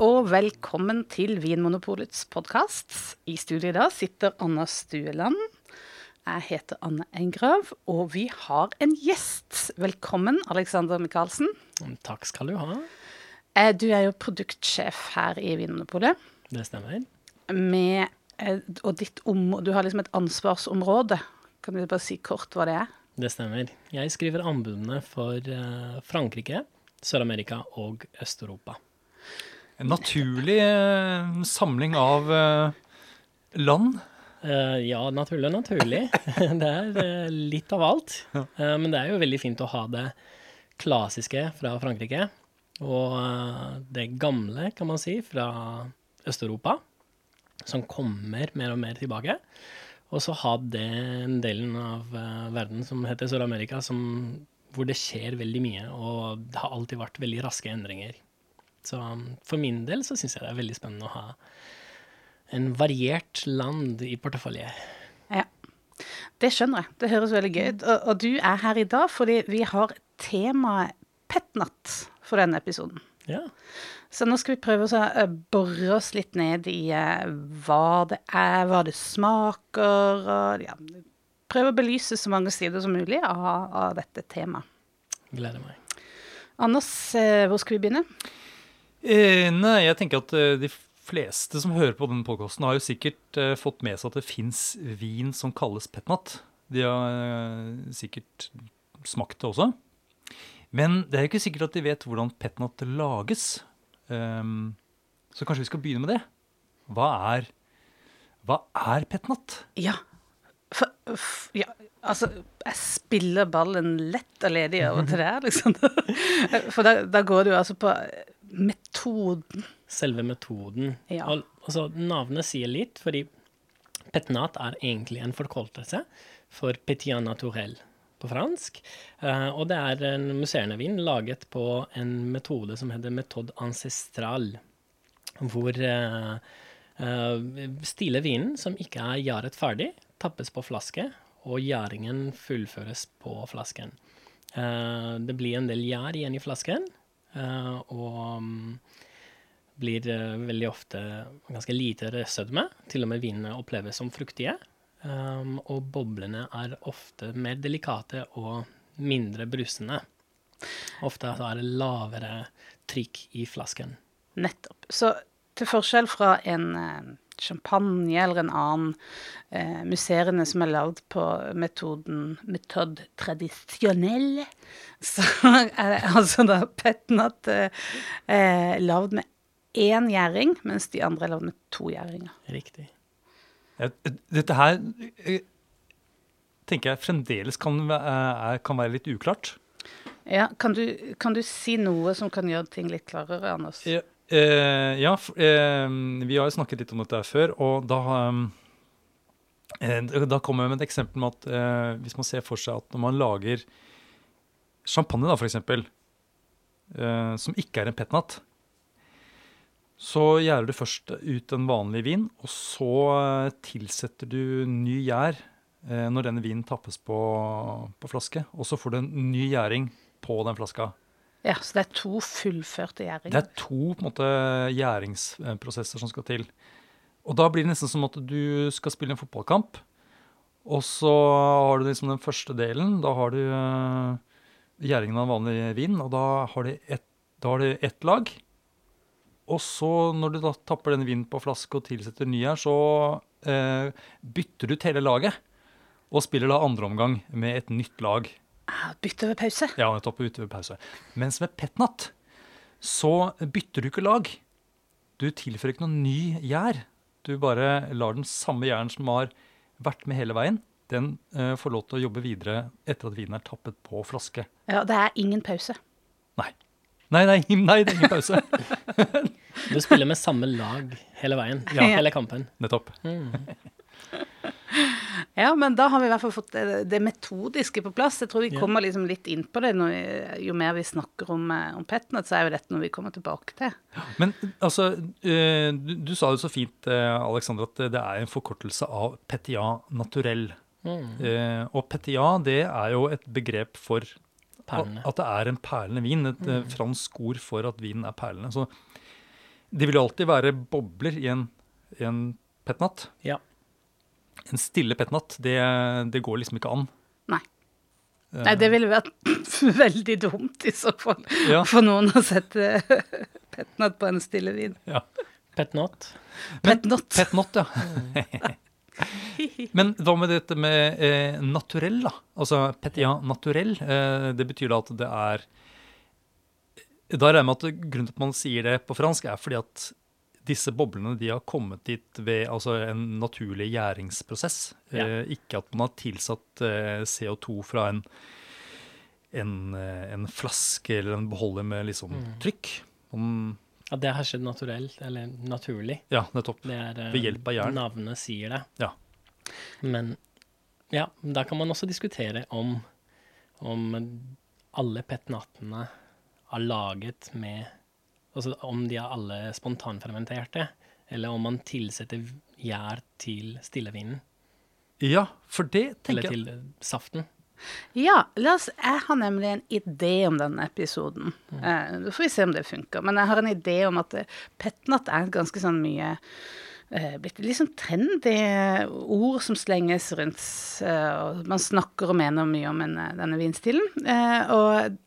og velkommen til Vinmonopolets podkast. I studio i dag sitter Anna Stueland. Jeg heter Anne Engrav, og vi har en gjest. Velkommen, Alexander Michaelsen. Takk skal du ha. Eh, Du er jo produktsjef her i Vinmonopolet. Det stemmer. Med, eh, og ditt om, du har liksom et ansvarsområde. Kan du bare si kort hva det er? Det stemmer. Jeg skriver anbudene for eh, Frankrike, Sør-Amerika og Øst-Europa. En naturlig eh, samling av eh, land. Eh, ja, naturlig og naturlig. det er eh, litt av alt. Eh, men det er jo veldig fint å ha det klassiske fra Frankrike, og eh, det gamle, kan man si, fra Øst-Europa, som kommer mer og mer tilbake. Og så ha den delen av verden som heter Sør-Amerika, hvor det skjer veldig mye, og det har alltid vært veldig raske endringer. Så um, for min del så syns jeg det er veldig spennende å ha en variert land i portefølje. Ja. Det skjønner jeg. Det høres veldig gøy ut. Og, og du er her i dag fordi vi har temaet petnat for denne episoden. Ja. Så nå skal vi prøve å eh, bore oss litt ned i eh, hva det er, hva det smaker, og ja, prøve å belyse så mange sider som mulig av, av dette temaet. Gleder meg. Anders, eh, hvor skal vi begynne? Eh, nei, jeg tenker at eh, de fleste som hører på denne podkasten, har jo sikkert eh, fått med seg at det fins vin som kalles petnat. De har sikkert smakt det også. Men det er jo ikke sikkert at de vet hvordan petnat lages. Ehm, så kanskje vi skal begynne med det. Hva er, hva er petnat? Ja. For, for, ja, altså, jeg spiller ballen lett og ledig over til deg, liksom. For da, da går det jo altså på metoden. Selve metoden. Ja. Og, altså, navnet sier litt, fordi petnat er egentlig en forkortelse for petit naturel på fransk. Uh, og det er en musserende vin laget på en metode som heter metode ancestral, hvor uh, stille vinen, som ikke er gjæret ferdig, tappes på flaske, og gjæringen fullføres på flasken. Eh, det blir en del gjær igjen i flasken, eh, og mm, blir eh, veldig ofte ganske lite sødme. Til og med vinene oppleves som fruktige. Um, og boblene er ofte mer delikate og mindre brusende. Ofte er det lavere trykk i flasken. Nettopp. Så til forskjell fra en eh, champagne eller en annen eh, musserende som er lagd på metoden metode tradisjonelle, så er det altså da petnat eh, eh, lagd med én gjæring, mens de andre er lagd med to gjæringer. Riktig. Dette her eh, tenker jeg fremdeles kan, er, kan være litt uklart. Ja, kan du, kan du si noe som kan gjøre ting litt klarere, Anders? Ja, eh, ja eh, vi har jo snakket litt om dette før, og da eh, Da kommer jeg med et eksempel med at eh, hvis man ser for seg at når man lager champagne, da, eksempel, eh, som ikke er en petnat, så gjærer du først ut en vanlig vin, og så eh, tilsetter du ny gjær eh, når denne vinen tappes på, på flaske, og så får du en ny gjæring på den flaska. Ja, så det er to fullførte gjæringer. Det er to på en måte, gjæringsprosesser som skal til. Og da blir det nesten som at du skal spille en fotballkamp. Og så har du liksom den første delen. Da har du eh, gjæringen av vanlig vin, og da har du ett, ett lag. Og så, når du da tapper denne vinen på flaske og tilsetter ny her, så eh, bytter du ut hele laget. Og spiller da andre omgang med et nytt lag. Ah, Bytte ved pause. Ja, nettopp Bytte ved pause. Mens med petnat så bytter du ikke lag. Du tilfører ikke noe ny gjær. Du bare lar den samme gjæren som har vært med hele veien, den uh, får lov til å jobbe videre etter at vinen er tappet på flaske. Ja, det er ingen pause. Nei. Nei, nei, nei det er ingen pause. Du spiller med samme lag hele veien. Ja. Hele kampen. Nettopp. Ja, men da har vi i hvert fall fått det, det metodiske på plass. Jeg tror vi Ja. kommer liksom litt inn på det når vi, jo mer vi snakker om, eh, om petnat, så er jo dette noe vi kommer tilbake til. Men altså, eh, du, du sa det så fint, eh, Alexander, at det er en forkortelse av petia naturell. Mm. Eh, og petia, det er jo et begrep for Perlene. At det er en perlende vin. Et mm. fransk ord for at vinen er perlende. Så Det vil alltid være bobler i en, i en petnat. Ja. En stille pettnatt, det, det går liksom ikke an. Nei. Nei, det ville vært veldig dumt i så fall Ja. for noen å sette pettnatt på en stille vin. Ja. Petnot. Pettnatt. Petnot. Petnot, ja. Men hva med dette med eh, naturell, da? Altså petia naturell. Eh, det betyr da at det er Da regner jeg med at grunnen til at man sier det på fransk, er fordi at disse boblene de har kommet dit ved altså, en naturlig gjæringsprosess. Ja. Eh, ikke at man har tilsatt eh, CO2 fra en, en, eh, en flaske eller en beholder med liksom trykk. Man, Ja, det har skjedd naturelt, eller naturlig. ja, nettopp. Det er, eh, Ved hjelp av jern. Navnet sier det. Ja. Men ja, da kan man også diskutere om, om alle petnatene er laget med Altså om de er alle spontanfermenterte, eller om man tilsetter gjær til stillevinen, Ja, for det tenker jeg Eller til saften. Ja, la oss, jeg har nemlig en idé om denne episoden. Mm. Eh, Så får vi se om det funker. Men jeg har en idé om at eh, petnat er ganske sånn mye eh, blitt litt sånn trendy ord som slenges rundt. eh, og man snakker og mener mye om en, eh, denne vinstilen. Eh, og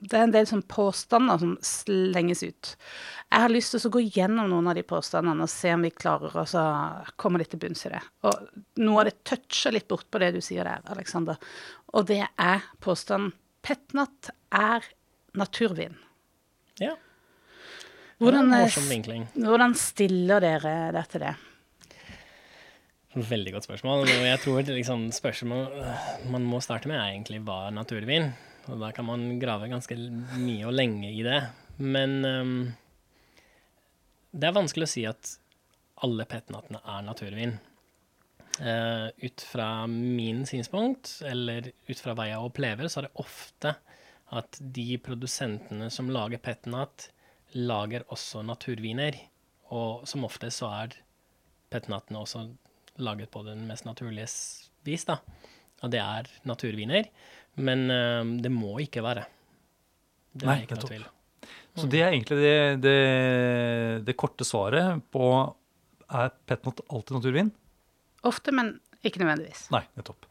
det er en del sånn påstander som slenges ut. Jeg har lyst til å gå gjennom noen av de påstandene og se om vi klarer å komme litt til bunns i det. Og noe av det toucher litt bort på det du sier der, Aleksander. Og det er påstanden Petnat er naturvin. Ja. Hvordan. Hvordan stiller dere dere til det? Veldig godt spørsmål. Jeg tror liksom spørsmål øh, man må starte med, er egentlig hva er naturvin? Og da kan man grave ganske mye og lenge i det. Men um, det er vanskelig å si at alle petnatene er naturvin. Uh, ut fra min synspunkt, eller ut fra hva jeg opplever, så er det ofte at de produsentene som lager petnat, lager også naturviner. Og som ofte så er petnatene også laget på den mest naturlige vis, da. Og det er naturviner. Men eh, det må ikke være. Det Nei, er ikke nettopp. noe tvil. Så det er egentlig det, det, det korte svaret på er petnot alltid naturvin? Ofte, men ikke nødvendigvis. Nei, nettopp.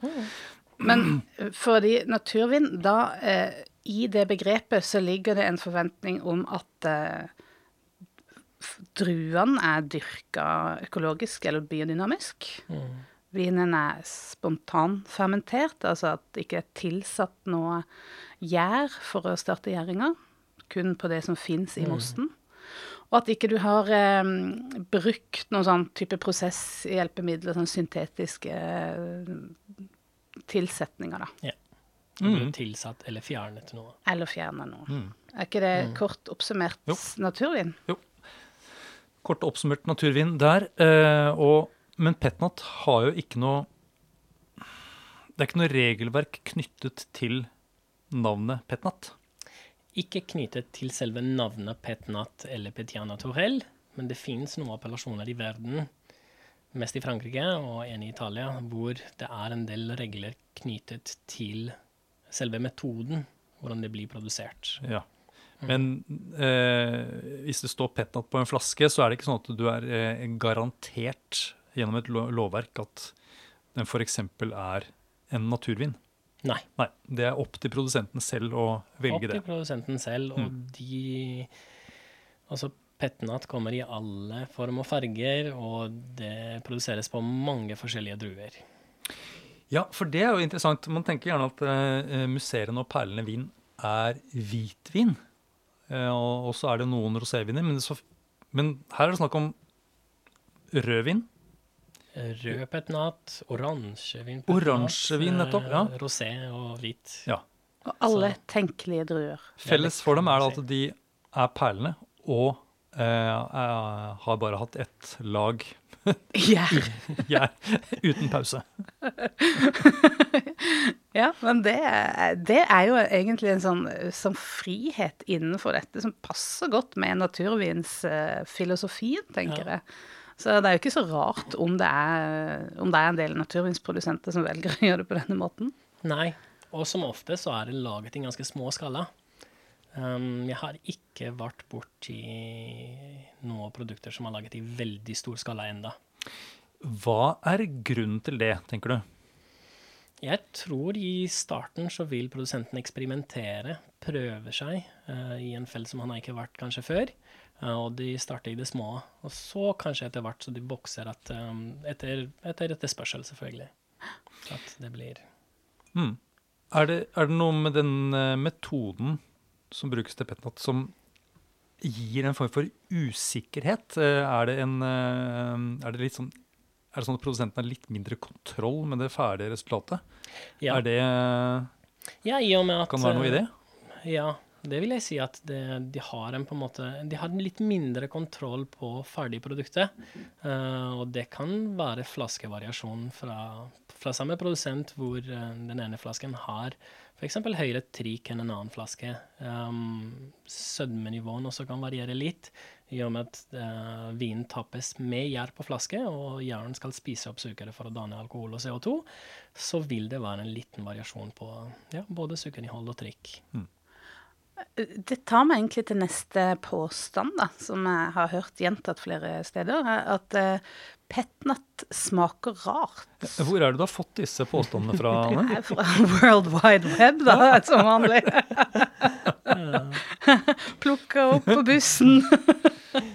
Men eh, fordi naturvin, da eh, I det begrepet så ligger det en forventning om at eh, druene er dyrka økologisk eller biodynamisk. Vinen er spontanfermentert, altså at det ikke er tilsatt noe gjær for å starte gjæringa. Kun på det som fins i mosten. Og at ikke du har eh, brukt noen sånn type prosesshjelpemidler, sånn syntetiske eh, tilsetninger, da. Ja. Mm. tilsatt eller fjernet noe. Eller fjernet noe. Er ikke det kort oppsummert Jo. naturvin? Kort oppsummert naturvin der. Eh, og, men petnat har jo ikke noe Det er ikke noe regelverk knyttet til navnet petnat. Ikke knyttet til selve navnet Petnat eller Petiana Torell, men det fins noen appellasjoner i verden, mest i Frankrike og en i Italia, hvor det er en del regler knyttet til selve metoden, hvordan det blir produsert. Ja. Men eh, hvis det står petnat på en flaske, så er det ikke sånn at du er eh, garantert gjennom et lovverk at den f.eks. er en naturvin. Nei. Nei, det er opp til produsenten selv å velge det. Opp til det. produsenten selv, og de Altså, Petnat kommer i alle form og farger, og det produseres på mange forskjellige druer. Ja, for det er jo interessant. Man tenker gjerne at eh, musserende og perlende vin er hvitvin. Eh, og, så er det noen roséviner. Men, men her er det snakk om rødvin. Rød petnat, oransjevin Oransjevin, nettopp, ja. eh, Rosé og hvit. Ja. Og alle tenkelige druer. Felles for dem er det at de er perlende og eh, er, har bare hatt ett lag Gjær. gjær uten pause. Ja, men det, det er jo egentlig en sånn, sånn frihet innenfor dette som passer godt med naturvinsfilosofien, tenker Ja. jeg. Så det er jo ikke så rart om det er, om det er en del naturvinsprodusenter som velger å gjøre det på denne måten. Nei, og som ofte så er det laget i ganske små skala. Um, jeg har ikke vært borti noen produkter som er laget i veldig stor skala enda. Hva er grunnen til det, tenker du? Jeg tror i starten så vil produsenten eksperimentere, prøve seg uh, i en felt som han har ikke vært kanskje før. Uh, og de starter i det små. Og så kanskje etter hvert så de vokser at, um, etter, etter etterspørsel, selvfølgelig. At det blir mm. er, det, er, det, noe med den uh, metoden som brukes til petnat, som gir en form for usikkerhet? er det en Er det litt sånn er det sånn at produsenten har litt mindre kontroll med det ferdige resultatet? Ja. Er det ja, i og med at, Kan det være noe i det? Ja, det vil jeg si at det, de har en på en måte De har litt mindre kontroll på ferdigproduktet. Uh, og det kan være flaskevariasjon fra, fra samme produsent, hvor uh, den ene flasken har f.eks. høyere trikk enn en annen flaske. Um, sødmenivåen også kan variere litt, i og med at uh, vinen tappes med gjær på flaske, og gjæren skal spise opp sukkeret for å danne alkohol og CO2, så vil det være en liten variasjon på ja, både sukkerinnhold og trikk. Mm. Det tar meg egentlig til neste påstand, da, som jeg har hørt gjentatt flere steder. At uh, petnat smaker rart. Hvor er det du har fått disse påstandene fra? Anne? fra World Wide Web, da, som vanlig. Plukka opp på bussen.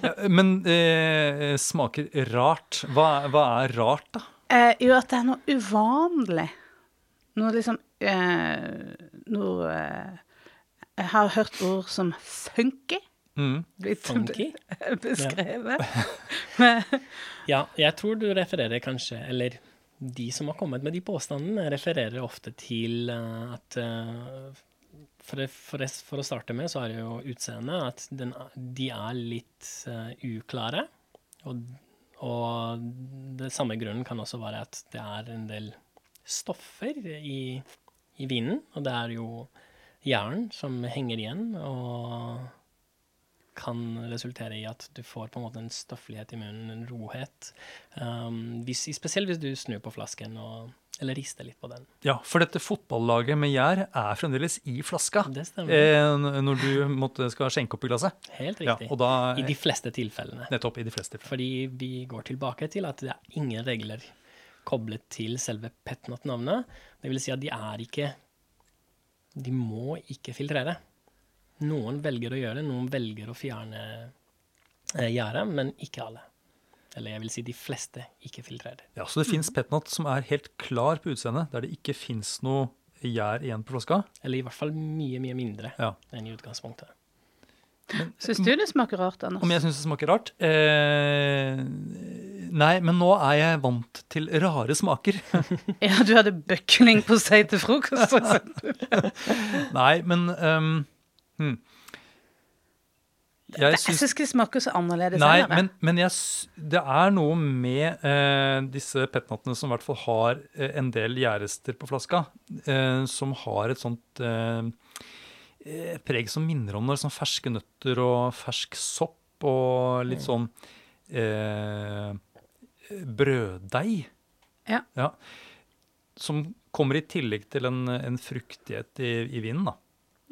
ja, men eh, smaker rart. Hva, hva, er rart, da? Eh, jo, at det er noe uvanlig. Noe liksom Noe jeg har hørt ord som funky. Mm. Blitt funky? beskrevet. Ja. ja, jeg tror du refererer kanskje, eller de som har kommet med de påstandene, refererer ofte til uh, at uh, for, for, for, å starte med, så er det jo utseendet at den, de er litt uh, uklare. Og, og det samme grunnen kan også være at det er en del stoffer i, i vinen. Og det er jo jern som henger igjen, og kan resultere i at du får på en måte en stofflighet i munnen, en rohet. Um, hvis, spesielt hvis du snur på flasken og, eller rister litt på den. Ja, for dette fotballaget med gjær er fremdeles i flaska Det stemmer. eh, når du måtte, skal skjenke opp i glasset. Helt riktig. Ja, da, I de fleste tilfellene. Nettopp, i de fleste tilfellene. Fordi vi går tilbake til at det er ingen regler koblet til selve petnat-navnet. Det vil si at de er ikke de må ikke filtrere. Noen velger å gjøre det, noen velger å fjerne eh, gjerdet, men ikke alle. Eller jeg vil si de fleste ikke filtrerer. Ja, Så det fins petnat som er helt klar på utseendet, der det ikke fins noe gjær igjen på flaska? Eller i hvert fall mye, mye mindre ja. enn i utgangspunktet. Syns du det smaker rart, Anders? Om jeg syns det smaker rart? Eh, nei, men nå er jeg vant til rare smaker. ja, du hadde bøkling på seg til frokost, f.eks. nei, men um, hmm. Jeg syns ikke det smaker så annerledes. Nei, men, men jeg, det er noe med eh, disse petnattene som i hvert fall har eh, en del gjærester på flaska, eh, som har et sånt eh, Eh, preg som minner om noe, sånn ferske nøtter og fersk sopp og litt mm. sånn eh, brøddeig. Ja. ja. Som kommer i tillegg til en, en fruktighet i, i vinen. da.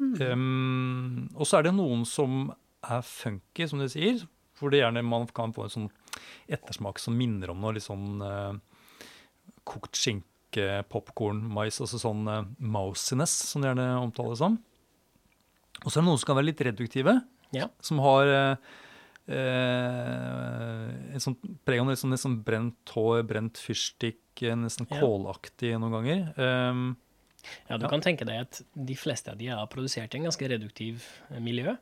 Mm. Um, og så er det noen som er funky, som de sier. Hvor det gjerne man kan få en sånn ettersmak som minner om noe litt sånn uh, kokt skinke, popkorn, mais. Altså sånn uh, mousiness, som det gjerne omtales som. Og så er det noen som kan være litt reduktive. Ja. Som har eh, eh et sånt preg av nesten, nesten brent hår, brent fyrstikk, eh, nesten ja. kålaktig noen ganger. Um, ja, du ja. kan tenke deg at de fleste av de er produsert i en ganske reduktiv eh, miljø.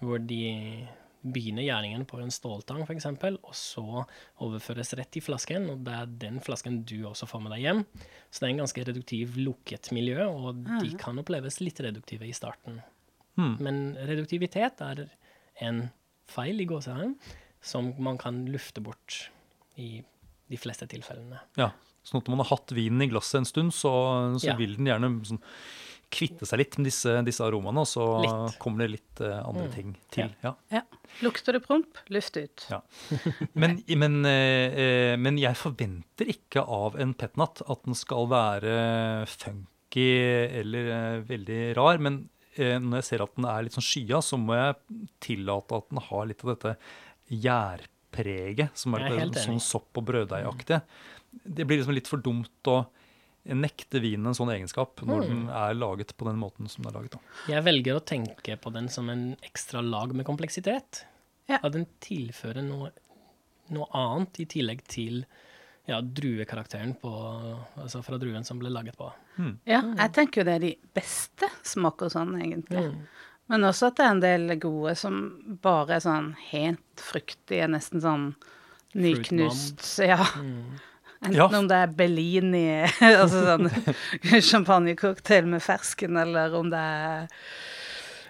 Hvor de begynner gjæringen på en ståltang f.eks., og så overføres rett i flasken. Og det er den flasken du også får med deg hjem. Så det er en ganske reduktiv, lukket miljø, og de kan oppleves litt reduktive i starten. Mm. Men reduktivitet er en feil i gåsehudet som man kan lufte bort i de fleste tilfellene. Ja, så når man har hatt vinen i glasset en stund, så, så ja. vil den gjerne sånn, kvitte seg litt med disse, disse aromaene, og så litt. kommer det litt uh, andre mm. ting til. Ja. ja. Lukter det promp, luft ut. Ja. Men, men, uh, men, jeg forventer ikke av en petnat at den skal være funky eller uh, veldig rar. Men når jeg ser at den er litt sånn skya, så må jeg tillate at den har litt av dette gjærpreget, som er er litt sånn sopp- og brøddeigaktig. Det blir liksom litt for dumt å nekte vinen en sånn egenskap når den er laget på den måten som den er laget. da. Jeg velger å tenke på den som en ekstra lag med kompleksitet. Ja. At den tilfører noe, noe annet i tillegg til ja, druekarakteren på, altså fra druen som ble laget på. Ja, jeg tenker jo det er de beste smaker sånn, egentlig. Mm. Men også at det er en del gode som bare er sånn helt fruktige, nesten sånn nyknust Ja. Enten Ja. om det er Bellini, altså sånn champagnecocktail med fersken, eller om det er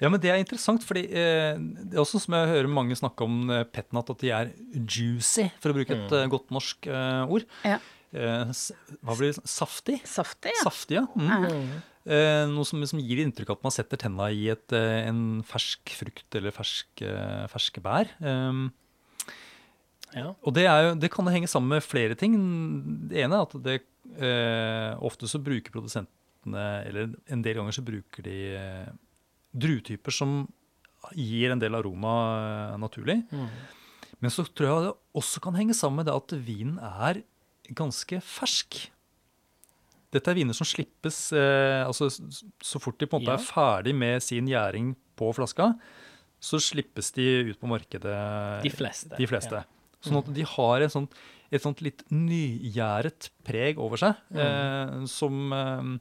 Ja, men det er interessant, fordi eh, det er også som jeg hører mange snakke om eh, petnat, at de er juicy, for å bruke et mm. godt norsk eh, ord. Ja. Eh, hva blir det? Saftig? saftig, ja. Saftig, ja. Mm. Eh, noe som, som gir inntrykk av at man setter tenna i et, eh, en fersk frukt eller fersk, eh, ferske bær. Um, Ja. og det, er jo, det kan henge sammen med flere ting. Det ene er at det, eh, ofte så bruker produsentene, eller en del ganger så bruker de eh, druetyper som gir en del aroma eh, naturlig. Mm. Men så tror jeg det også kan henge sammen med det at vinen er ganske fersk. Dette er viner som slippes eh, altså Så fort de på en måte Ja. er ferdig med sin gjæring på flaska, så slippes de ut på markedet. De fleste, De fleste. ja. Sånn at de har et sånt, et sånt litt nygjæret preg over seg, Mm. eh, som eh, eh,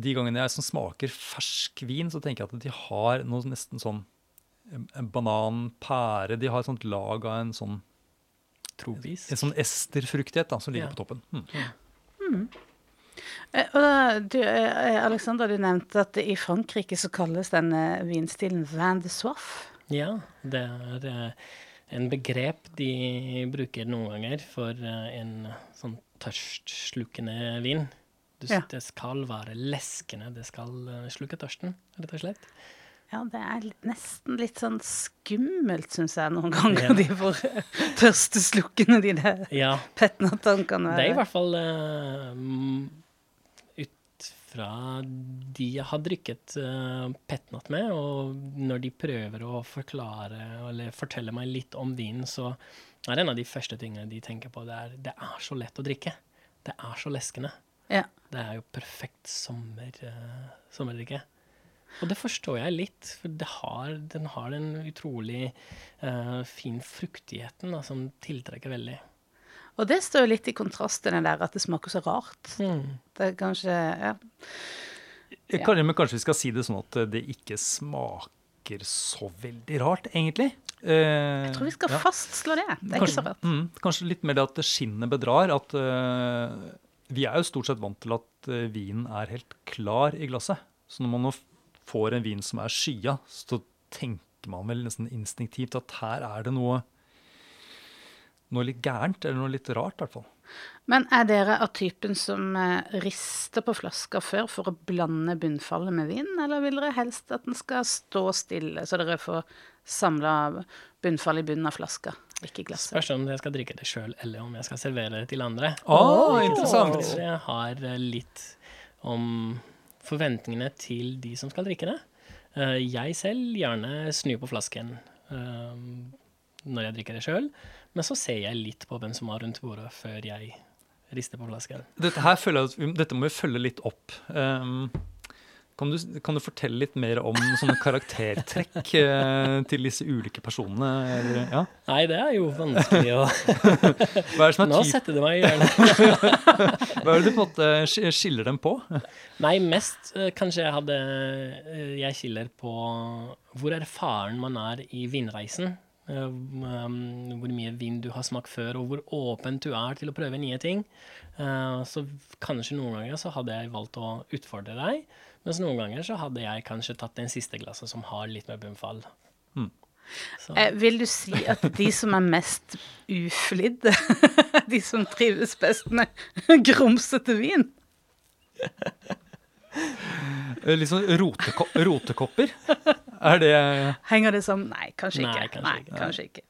De gangene jeg som smaker fersk vin, så tenker jeg at de har noe nesten sånn eh, en banan, pære De har et sånt lag av en sånn, Tropisk. en sånn esterfruktighet da, som ligger Ja. på toppen. Mm. Eh, Og du, eh, Alexander, du nevnte at i Frankrike så kalles denne vinstilen vin de soif. Ja, det er eh, en begrep de bruker noen ganger for eh, en sånn tørstslukkende vin. Du, Ja. Det skal være leskende, det skal eh, slukke tørsten, rett og slett. Ja, det er litt, nesten litt sånn skummelt, syns jeg, noen ganger, Ja. de hvor tørsteslukkende, de der Ja, petnatene kan være. det er i hvert fall eh, mm, ut fra de jeg har drikket uh, petnatt med, og når de prøver å forklare eller fortelle meg litt om vinen, så er en av de første tingene de tenker på, det er det er så lett å drikke. Det er så leskende. Ja. Det er jo perfekt sommer, uh, sommerdrikke. Og det forstår jeg litt, for det har, den har den utrolig uh, fin fruktigheten da, som tiltrekker veldig. Og det står jo litt i kontrast til den der at det smaker så rart. Mm. Det er kanskje Ja. Eh, Kanskje, men kanskje vi skal si det sånn at det ikke smaker så veldig rart, egentlig? Uh, Jeg tror vi skal ja. fastslå det. Det er ikke så rart. Mm, kanskje litt mer det at skinnet bedrar. At eh, vi er jo stort sett vant til at uh, vinen er helt klar i glasset. Så når man nå får en vin som er skya, så tenker man vel nesten instinktivt at her er det noe noe litt gærent, eller noe litt rart, i hvert fall. Men er dere av typen som eh, rister på flaska før for å blande bunnfallet med vin, eller vil dere helst at den skal stå stille, så dere får samla bunnfallet i bunnen av flaska, ikke? Spørs om jeg skal drikke det sjøl, eller om jeg skal servere det til andre. Oh, interessant! Så jeg har eh, litt om forventningene til de som skal drikke det. Eh, Jeg selv gjerne snur på flasken eh, når jeg drikker det sjøl, men så ser jeg litt på hvem som var rundt bordet før jeg rister på flasken. Dette, her føler jeg at vi, dette må vi følge litt opp. Um, kan, du, kan du fortelle litt mer om sånne karaktertrekk eh, til disse ulike personene? Eller, ja? Nei, det er jo vanskelig å Hva er det som er Nå setter du meg i hjørnet. hva er det du på en måte skiller dem på? Nei, mest eh, kanskje jeg hadde eh, Jeg skiller på hvor erfaren man er i vinreisen. Eh, um, hvor mye vin du har smakt før, og hvor åpent du er til å prøve nye ting. Så kanskje noen ganger så hadde jeg valgt å utfordre deg, mens noen ganger så hadde jeg kanskje tatt den siste glasset som har litt mer bunnfall. Mm. Eh, vil du si at de som er mest uflidde, de som trives best med grumsete vin? Eh, Litt sånn rotekopper? Er det Henger det som Nei, kanskje Nei, ikke. kanskje Nei, ikke. kanskje ikke.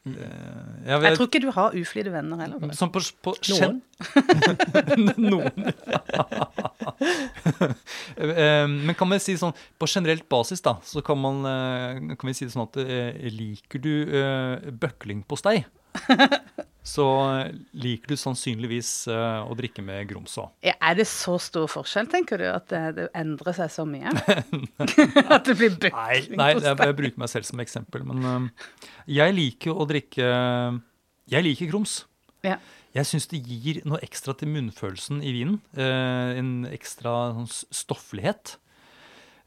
jeg Jeg tror ikke du har uflidde venner heller. Som på, på Noen. Noen. Eh, Men kan vi si sånn på generelt basis, da, så kan, man, eh, kan vi si det sånn at eh, liker du bøkling på bøklingpostei, så liker du sannsynligvis eh, å drikke med grums òg. Er det så stor forskjell, tenker du, at det, det endrer seg så mye? at det blir Nei, bøkling nei hos jeg, jeg bruker meg selv som eksempel. Men eh, jeg liker å drikke Jeg liker grums. Ja. Jeg syns det gir noe ekstra til munnfølelsen i vinen. eh, en ekstra sånn, stofflighet.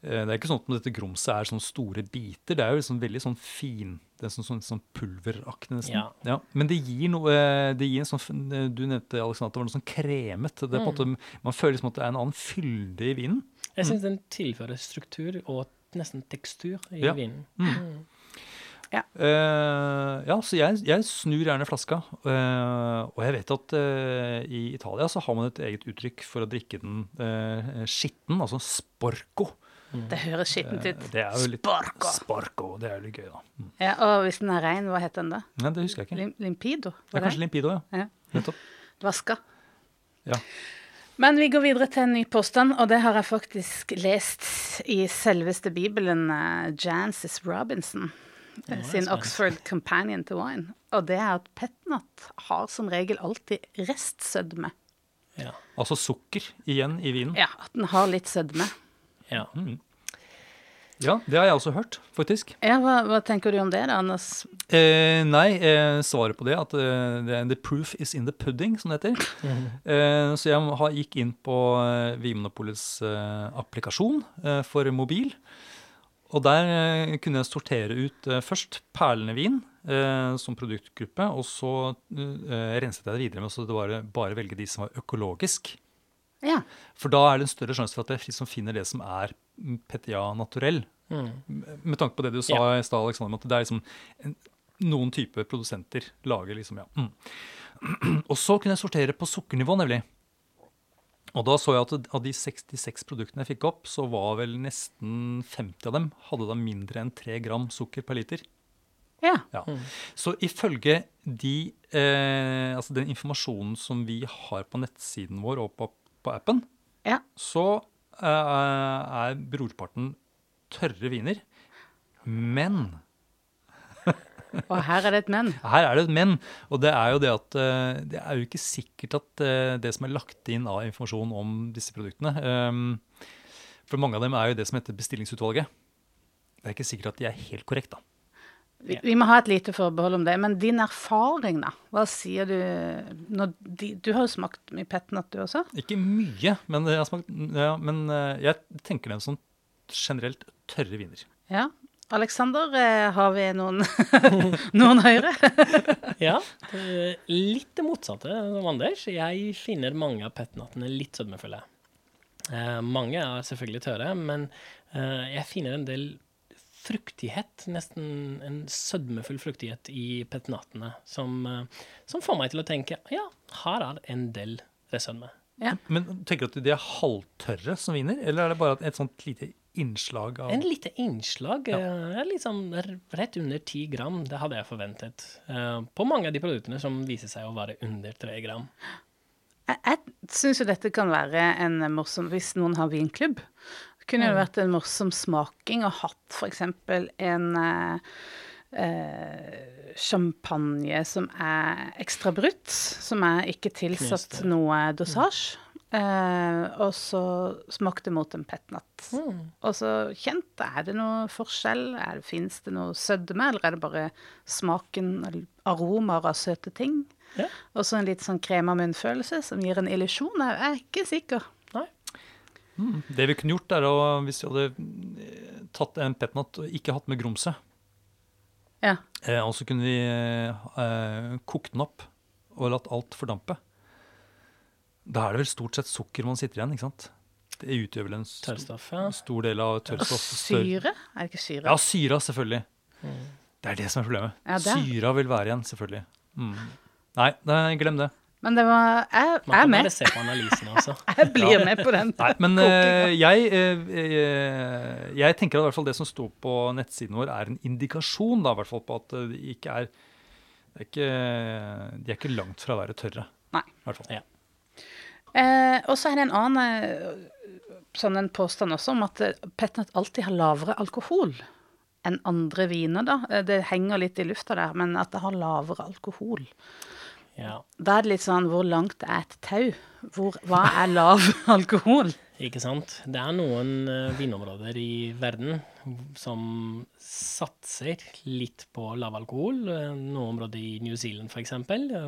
Eh, det er ikke sånn at dette grumset er sånne store biter. Det er jo liksom veldig sånn fin Det er sånn, sånn, sånn pulveraktig, nesten. Ja. Men det gir noe eh, det gir en sånn, Du nevnte Alexander, at det var noe sånn kremet. Det er på en måte, man føler liksom at det er en annen fylde i vinen. Jeg syns den tilfører struktur og nesten tekstur i Ja. vinen. Mm. ja, så jeg, jeg snur gjerne flaska. Uh, og jeg vet at uh, i Italia så har man et eget uttrykk for å drikke den uh, skitten, altså sporco. Det høres skittent ut. Eh, det er jo litt Sparko. Sparko. Det er jo litt gøy, da. Mm. Ja, og hvis den er rein, hva heter den da? Nei, det husker jeg ikke. Lim limpido? Det er kanskje Limpido, ja. Ja. Vaska. Ja. Men vi går videre til en ny påstand, og det har jeg faktisk lest i selveste Bibelen, uh, Jancis Robinson eh, sin Oxford Companion to Wine. Og det er at petnat har som regel alltid restsødme. Ja. Altså sukker igjen i vinen. Ja, at den har litt sødme. Ja. Ja, det har jeg også hørt, faktisk. Ja, hva, hva tenker du om det da, Anders? Eh, nei, eh, svaret på det at eh, the proof is in the pudding, som det heter. eh, så jeg har, gikk inn på eh, Vinmonopolets eh, applikasjon for mobil. Og der kunne jeg sortere ut først perlende vin som produktgruppe, og så renset jeg det videre med så det bare, bare velge de som var økologisk. Ja. For da er det en større sjanse for at jeg liksom finner det som er mm, Petia naturell. Mm. Med tanke på det du sa i stad, Alexander, om at det er liksom en, noen type produsenter lager liksom, ja. Mm. Og så kunne jeg sortere på sukkernivå, nemlig. Og da så jeg at av de 66 produktene jeg fikk opp, så var vel nesten 50 av dem hadde da mindre enn 3 gram sukker per liter. Ja. Ja. Så ifølge de, eh, altså den informasjonen som vi har på nettsiden vår og på, på appen, ja. så uh, er brorparten tørre viner. Men Og her er det et men. her er det et men. Og det er jo det at uh, det er jo ikke sikkert at uh, det som er lagt inn av informasjon om disse produktene um, For mange av dem er jo det som heter bestillingsutvalget. Det er ikke sikkert at de er helt korrekt, da. Vi, vi må ha et lite forbehold om det. Men din erfaring, da? Hva sier du når de, Du har jo smakt mye petnat, du også? Ikke mye, men jeg, har smakt, ja, men eh, jeg tenker dem som generelt tørre viner. Ja. Alexander, eh, har vi noen, noen høyre? Ja, litt det motsatte som Anders. Jeg finner mange av petnatene litt sødmefulle. Eh, mange er selvfølgelig tørre, men eh, jeg finner en del fruktighet, nesten en sødmefull fruktighet i petinatene, som, eh, som får meg til å tenke ja, her er en del resødme. Ja. Men tenker du at de er halvtørre som vinner, eller er det bare et sånt lite innslag av En lite innslag, eh, liksom rett under 10 gram, det hadde jeg forventet. eh, på mange av de produktene som viser seg å være under 3 gram. Jeg, jeg syns jo dette kan være en morsom Hvis noen har vinklubb, kunne jo vært en morsom smaking å hatt f.eks. en eh, eh, champagne som er ekstra brutt, som er ikke tilsatt noe dosasje. Eh, og så smakte mot en petnat. Og så kjent, er det noe forskjell? Er det, Fins det noe sødme, eller er det bare smaken, aromaer av søte ting? Ja. Og så en litt sånn krema munnfølelse som gir en illusjon. Jeg er ikke sikker. Nei. Det vi kunne gjort, er å, hvis vi hadde eh, tatt en petnat og ikke hatt med grumset, Ja. eh, og så kunne vi eh, kokt den opp og latt alt fordampe. Da er det vel stort sett sukker man sitter igjen, ikke sant? Det utgjør vel en st Tørrstoff, ja. stor del av tørrstoff. Syre? Er det ikke syre? Ja, syra, selvfølgelig. Det er det som er problemet. Ja, det Syra vil være igjen, selvfølgelig. Mm. Nei, nei, glem det. Men det var Jeg, jeg er kan med. bare se på analysene også. Jeg blir med på den. Nei, men uh, jeg, eh, eh, jeg tenker at i hvert fall det som sto på nettsiden vår, er en indikasjon da, hvert fall på at de ikke er, det er ikke, De er ikke langt fra å være tørre. Nei. Hvert fall. Ja. Uh, og så er det en annen sånn en påstand også om at Petnat alltid har lavere alkohol enn andre viner. da. Det henger litt i lufta der, men at det har lavere alkohol. Ja, Da er det litt sånn hvor langt er et tau? Hvor, hva er lav alkohol? ikke sant. Det er noen eh, vinområder i verden som satser litt på lav alkohol. Eh, Noen områder i New Zealand f.eks.,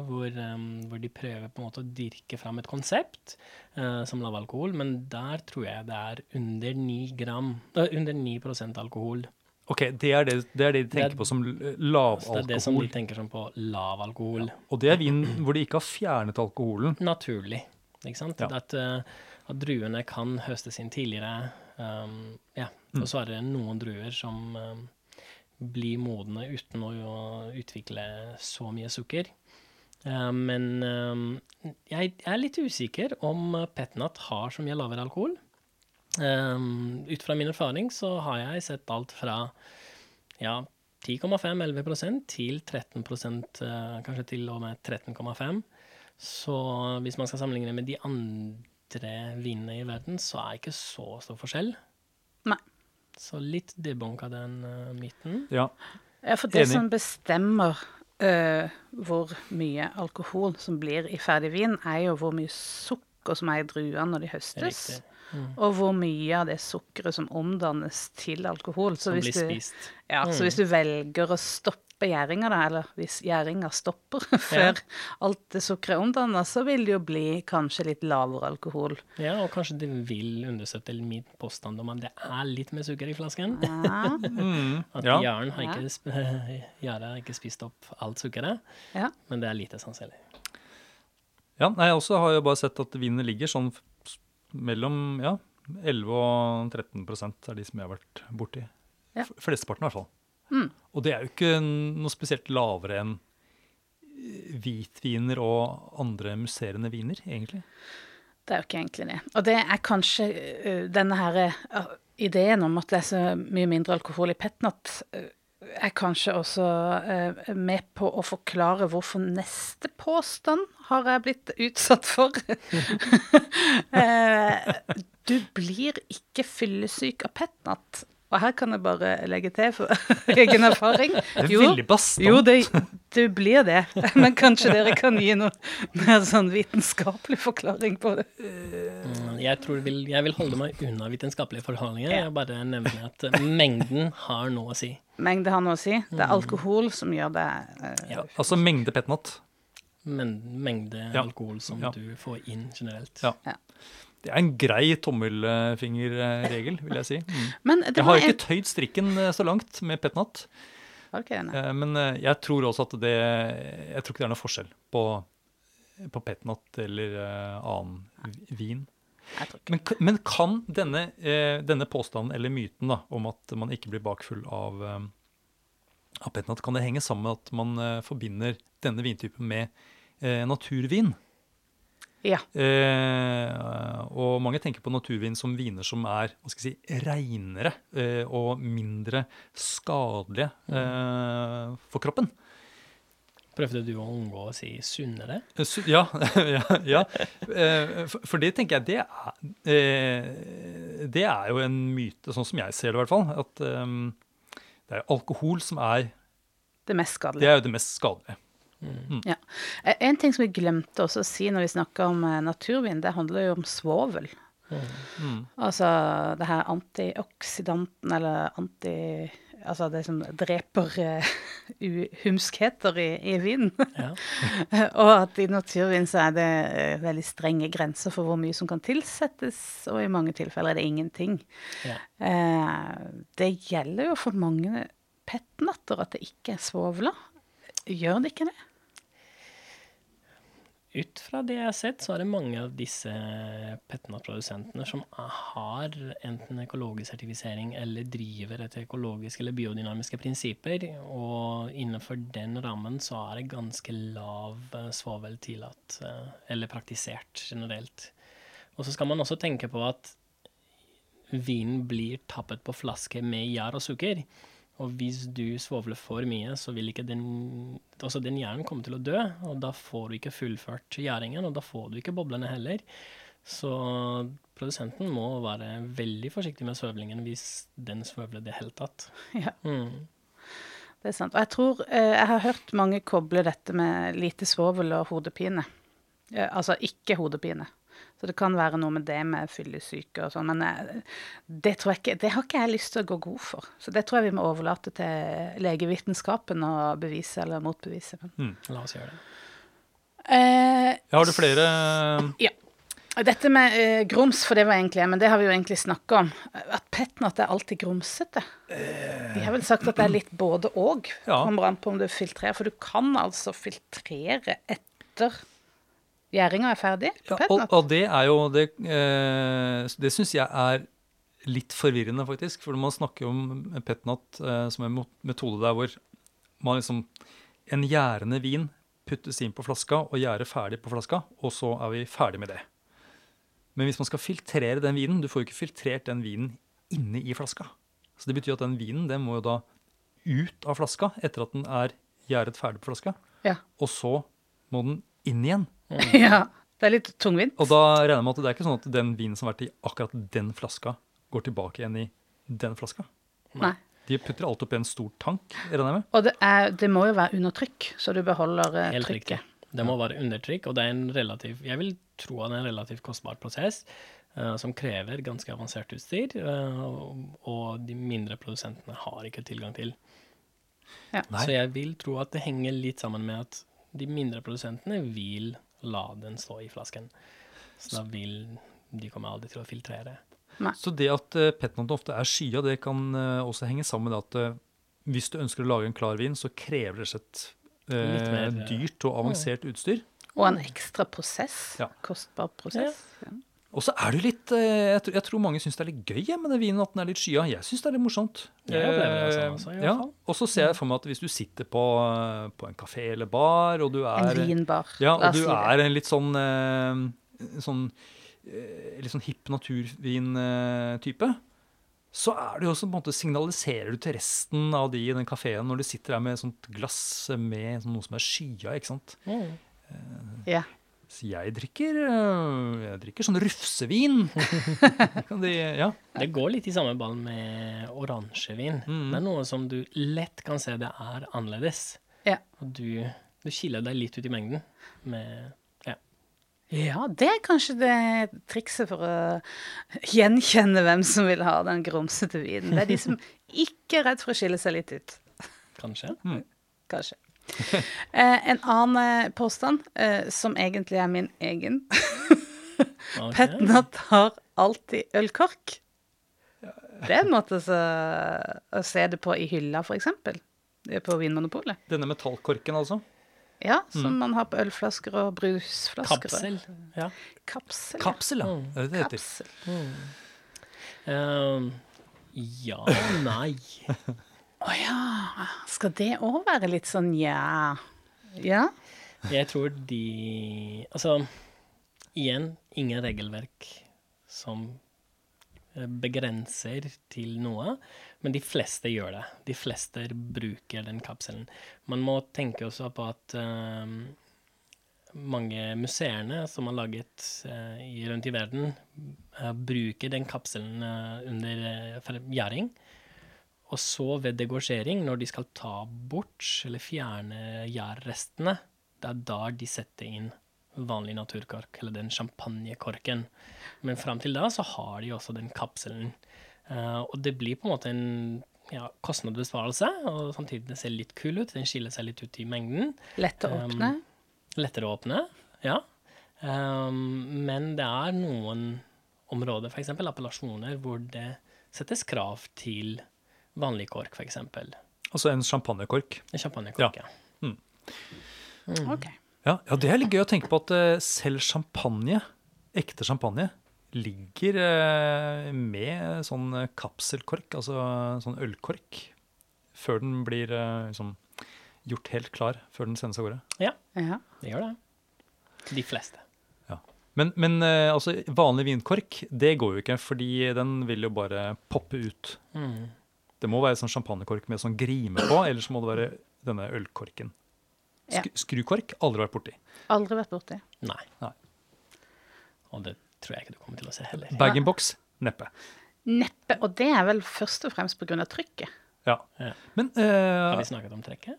hvor, eh, hvor de prøver på en måte å dyrke fram et konsept uh, som lav alkohol, men der tror jeg det er under 9 gram, uh, under 9% alkohol. Ok, det er det, det er det de Det er- tenker på som lavalkohol? Det er det som de tenker som på lav alkohol. Og det er vin hvor de ikke har fjernet alkoholen. naturlig. Ikke sant? Ja. At, eh, at druene kan høstes inn tidligere. Um, ja. Mm. Og så er det noen druer som um, blir modne uten å, utvikle så mye sukker. Eh, men um, jeg, jeg er litt usikker om Petnat har så mye lavere alkohol. Um, ut fra min erfaring så har jeg sett alt fra ja, 10,5-11% til 13 uh, kanskje til og med 13,5. Så hvis man skal sammenligne med de andre vinene i verden, så er det ikke så stor forskjell. Nei. Så litt debunka den uh, myten. Ja. Ja, for det Enig. som bestemmer uh, hvor mye alkohol som blir i ferdig vin, er jo hvor mye sukker som er i druene når de høstes. Riktig. Mm. Og hvor mye av det sukkeret som omdannes til alkohol. Så Som hvis blir du, spist. ja, så hvis du velger å stoppe gjæringa, da, eller hvis gjæringa stopper før alt det sukkeret er omdanna, så vil det jo bli kanskje litt lavere alkohol. Ja, og kanskje det vil understøtte min påstand om at det er litt mer sukker i flasken. Ja, Mm, At ja. gjæren har Ja. ikke, har ikke spist opp alt sukkeret, ja. men det er lite sannsynlig. ja nei, jeg også har jo bare sett at vinen ligger sånn mellom ja, 11 og 13% er de som jeg har vært borti. Ja. Flesteparten, i hvert fall. Mm. Og det er jo ikke noe spesielt lavere enn eh, hvitviner og andre musserende viner, egentlig. Det er jo ikke egentlig det. Og det er kanskje uh, denne her uh, ideen om at det er så mye mindre alkohol i petnat, uh, er kanskje også eh, med på å forklare hvorfor neste påstand har jeg blitt utsatt for. Eh, du blir ikke fyllesyk av petnat. Og her kan jeg bare legge til for egen erfaring. Det er Jo, veldig bastant. jo, det, du blir det. Men kanskje dere kan gi noe mer sånn vitenskapelig forklaring på det. Mm, Jeg tror vil, jeg vil holde meg unna vitenskapelige forhandlinger. Jeg bare nevner at mengden har noe å si. Mengde har noe å si. Det er alkohol som gjør det. eh, Ja. Altså mengde petnat. Men mengde Ja. alkohol som Ja. du får inn generelt. Ja. Det er en grei tommelfingerregel, vil jeg si. Mm. Men det Jeg var har en ikke tøyd strikken eh, så langt med petnat. Var det ikke det, nei? Eh, Men eh, jeg tror også at det Jeg tror ikke det er noe forskjell på, på petnat eller eh, annen vi- vin. Men, men kan denne, eh, denne påstanden eller myten da, om at man ikke blir bakfull av, eh, av petnat, kan det henge sammen med at man eh, forbinder denne vintypen med naturvin? Ja. Eh, og mange tenker på naturvin som viner som er hva skal jeg si, reinere eh, og mindre skadelige eh, for kroppen. Prøvde du å unngå å si sunnere? Eh, Ja, ja, ja. Eh, for, det tenker jeg, det er, eh, det er jo en myte, sånn som jeg ser det i hvert fall. At det er alkohol som er Det mest Det skadelige. er jo det mest skadelige. Ja. Eh, En ting som vi glemte også å si når vi snakker om naturvin, det handler jo om svovel. Mm. Altså det her antioksidanten, eller anti... Altså det som dreper eh, uhumskheter i, i vinen. Ja. og at i naturvin så er det eh, veldig strenge grenser for hvor mye som kan tilsettes, og i mange tilfeller er det ingenting. Ja. Uh, det gjelder jo for mange petnatter at det ikke er svovla. Gjør det ikke det? Ut fra det jeg har sett, så er det mange av disse Petna-produsentene som har enten økologisk sertifisering eller driver etter økologiske eller biodynamiske prinsipper. Og innenfor den rammen så er det ganske lav eh, svovel tillatt, eh, eller praktisert generelt. Og så skal man også tenke på at vinen blir tappet på flaske med gjær og sukker. Og hvis du svovler for mye, så vil ikke den Altså, den gjæren komme til å dø, og da får du ikke fullført gjæringen, og da får du ikke boblene heller. Så produsenten må være veldig forsiktig med svøvlingen hvis den svøvler det hele tatt. Ja, Mm. det er sant. Og jeg tror eh, jeg har hørt mange koble dette med lite svovel og hodepine. Eh, altså ikke hodepine. Så det kan være noe med det med fyllesyke og sånn, men eh, det tror jeg ikke Det har ikke jeg lyst til å gå god for. Så det tror jeg vi må overlate til legevitenskapen å bevise eller motbevise. Mm, La oss gjøre det. eh, har du flere Ja. Dette med eh, grums, for det var egentlig men det har vi jo egentlig snakka om. At petnat er alltid grumsete. De har vel sagt at det er litt både og. Ja. Kommer an på om du filtrerer. For du kan altså filtrere etter gjæringa er ferdig ja, og, og det er jo Det, eh, det syns jeg er litt forvirrende, faktisk. For man snakker jo om petnat eh, som en metode der hvor man liksom En gjærende vin puttes inn på flaska og gjærer ferdig på flaska, og så er vi ferdig med det. Men hvis man skal filtrere den vinen Du får jo ikke filtrert den vinen inne i flaska. Så det betyr at den vinen den må jo da ut av flaska etter at den er gjæret ferdig på flaska. Ja. Og så må den inn igjen. ja. Det er litt tungvint. Og da regner jeg med at det er ikke sånn at den vinen som har vært i akkurat den flaska, går tilbake igjen i den flaska. Nei. De putter alt opp i en stor tank, regner jeg med. Og det, er, det må jo være under trykk, så du beholder eh, Helt riktig. Det må være undertrykk, og det er en relativ Jeg vil tro at det er en relativt kostbar prosess eh, som krever ganske avansert utstyr, eh, og- de mindre produsentene har ikke tilgang til. Ja. Så jeg vil tro at det henger litt sammen med at de mindre produsentene vil la den stå i flasken. Så da vil de kommer aldri til å filtrere. Så det at uh, petnaten ofte er skya, det kan eh, også henge sammen med at eh, hvis du ønsker å lage en klar vin, så krever det slett eh, eh, dyrt og avansert utstyr. Og en ekstra prosess. Ja. Kostbar prosess. Ja. Og så er det litt eh, jeg, tror, jeg tror mange syns det er litt gøy med den vinen, at den er litt skya. Jeg syns det er litt morsomt. Eh, også, i hvert ja. fall. Og så ser jeg for meg at hvis du sitter på, på en kafé eller bar, og du er En vinbar. Ja, og du er en litt sånn eh, sånn litt sånn hipp naturvin-type, så er det jo også på en måte signaliserer du til resten av de i den kafeen når du sitter der med et sånt glass med sånn noe som er skya, ikke sant. Ja. Så jeg drikker eh, jeg drikker sånn rufsevin. Kan de, ja. Det går litt i samme ball med oransjevin. Mm. Det er noe som du lett kan se det er annerledes. Ja. Og du, du skiller deg litt ut i mengden med Ja. ja, det er kanskje det trikset for å gjenkjenne hvem som vil ha den grumsete vinen. Det er de som ikke er redd for å skille seg litt ut. Kanskje? Kanskje. Eh, en annen eh, påstand, eh, som egentlig er min egen. okay. Petnat har alltid ølkork. Det er en måte så, å se det på i hylla, for eksempel. Det er På Vinmonopolet. Denne metallkorken, altså. Ja, som man har på ølflasker og brusflasker. Kapsel. Ja. Kapsel. Kapsel, ja. Mm. Det er det det heter. Kapsel. Ehm, ja nei. Å ja. Skal det òg være litt sånn ja? Ja? Jeg tror de Altså, igjen, ingen regelverk som eh, begrenser til noe, men de fleste gjør det. De fleste bruker den kapselen. Man må tenke også på at eh, mange museene som har laget uh, rundt i verden, uh, bruker den kapselen under gjæring. Og så ved degosjering, når de skal ta bort eller fjerne gjærrestene, det er da de setter inn vanlig naturkork, eller den champagnekorken. Men fram til da så har de også den kapselen. Eh, og det blir på en måte en ja, kostnadsbesparelse, og samtidig det ser litt kul ut. Den skiller seg litt ut i mengden. Lett å Um, åpne. Lettere å åpne, ja. Um, men det er noen områder, f.eks. appellasjoner, hvor det settes krav til vanlig kork, f.eks. Altså en champagnekork. En champagnekork. Ja. Mm. OK. Ja, ja, det er litt gøy å tenke på at eh, selv champagne, ekte champagne, ligger eh, med sånn eh, kapselkork, altså sånn ølkork, før den blir liksom gjort helt klar, før den sendes av gårde. Ja. Det gjør det. De fleste. Men, men eh, altså, vanlig vinkork, det går jo ikke, fordi den vil jo bare poppe ut. Mm. Det må være sånn champagnekork med sånn grime på, eller så må det være denne ølkorken. Ja. Sk skrukork, aldri vært borti. Aldri vært borti. Nei. Nei. Og det tror jeg ikke du kommer til å se heller. Bag-in-box, neppe. Neppe. Og det er vel først og fremst pga. trykket. Ja. Ja. Men Har eh, vi snakket om trekket?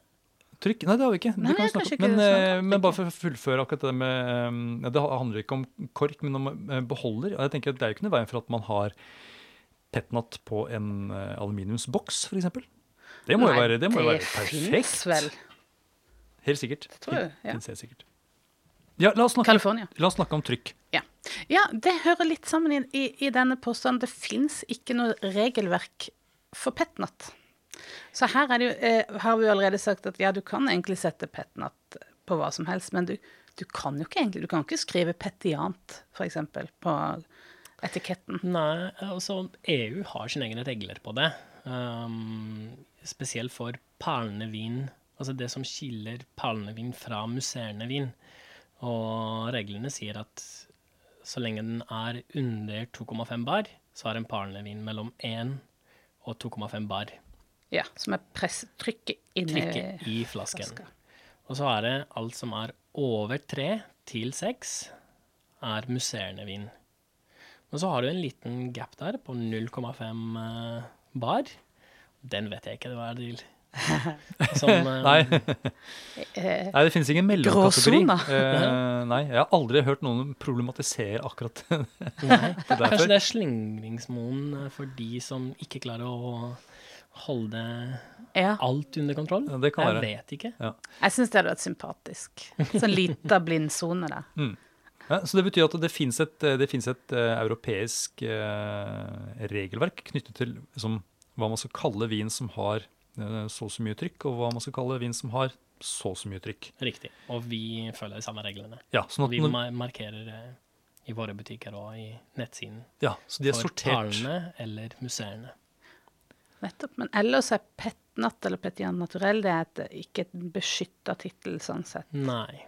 trykk Nei, det har vi ikke. Nei, vi har. Men, ikke snakket eh, om men bare for å fullføre akkurat det med eh, Det handler ikke om kork, men om eh, beholder. Og jeg tenker at Det er jo ikke noe veien for at man har petnat på en eh, aluminiumsboks, f.eks. Det må jo Nei, være, det må det være perfekt. vel. Helt sikkert. Det tror jeg, ja. Finnes helt sikkert. Ja, la oss, snakke, la oss snakke om trykk. Ja. ja, det hører litt sammen i, i, i denne påstanden. Det fins ikke noe regelverk for petnat. Så her er det jo, eh, har vi jo allerede sagt at ja, du kan egentlig sette petnat på hva som helst, men du, du kan jo ikke egentlig Du kan ikke skrive petiant, f.eks., på etiketten. Nei, altså EU har sine egne regler på det. Um, spesielt for perlende vin. Altså det som skiller perlende vin fra musserende vin. Og reglene sier at så lenge den er under 2,5 bar, så er en perlende vin mellom 1 og 2,5 bar. Ja, Som er press, trykket inni Trykket i flasken. flaska. Og så er det alt som er over 3 til 6, er musserende vin. Men så har du en liten gap der på 0,5 eh, bar. Den vet jeg ikke hva er til. Som, eh, Nei, Eh, nei det finnes ingen mellomkategori. Eh, nei, jeg har aldri hørt noen problematisere akkurat det. Kanskje det er slingringsmoen eh, for de som ikke klarer å holde ja. alt under kontroll. Ja, det kan jeg være. vet ikke. Jeg syns det hadde vært sympatisk. Sånn lita blindsone der. Ja, så det betyr at det finnes et, det et eh, europeisk eh, regelverk knyttet til liksom, hva man skal kalle vin som har eh, så og så mye trykk, og hva man skal kalle vin som har så og så mye trykk. Riktig. Og vi følger de samme reglene. Ja, sånn at Vi når, markerer det i våre butikker og i nettsiden. ja, så de er for sortert. talene eller museene. Nettopp. Men ellers er petnat eller petian naturell det er et, ikke et beskytta tittel sånn sett. Nei.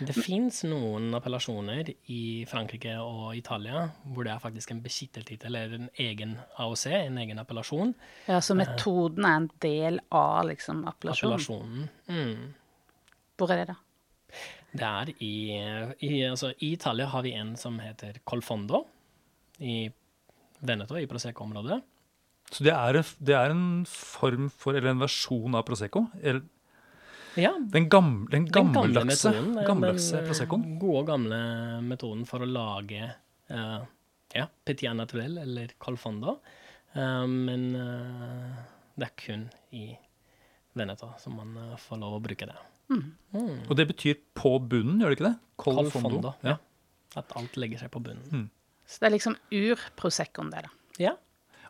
Det fins noen appellasjoner i Frankrike og Italia hvor det er faktisk en beskyttertittel eller en egen AOC, en egen appellasjon. Ja, Så metoden er en del av liksom appellasjonen. Appellasjonen. Mm. Hvor er det, da? Det er i, i, altså, I Italia har vi en som heter Colfondo, i Veneto, i Prosecco-området. Så det er, det er en form for, eller en versjon av Prosecco? Eller Ja, den, gamle, den den gamle gammeldagse, metoden. eh, gammeldagse Den eh, gode, gamle metoden for å lage uh, ja, Petit Naturel eller Colfondo. Uh, men uh, det er kun i Veneta som man får lov å bruke det. Mm. Og det betyr på bunnen, gjør det ikke det? Col Colfondo. fondo. Ja. At alt legger seg på bunnen. Så det er liksom ur-proseccoen, det, da. Ja.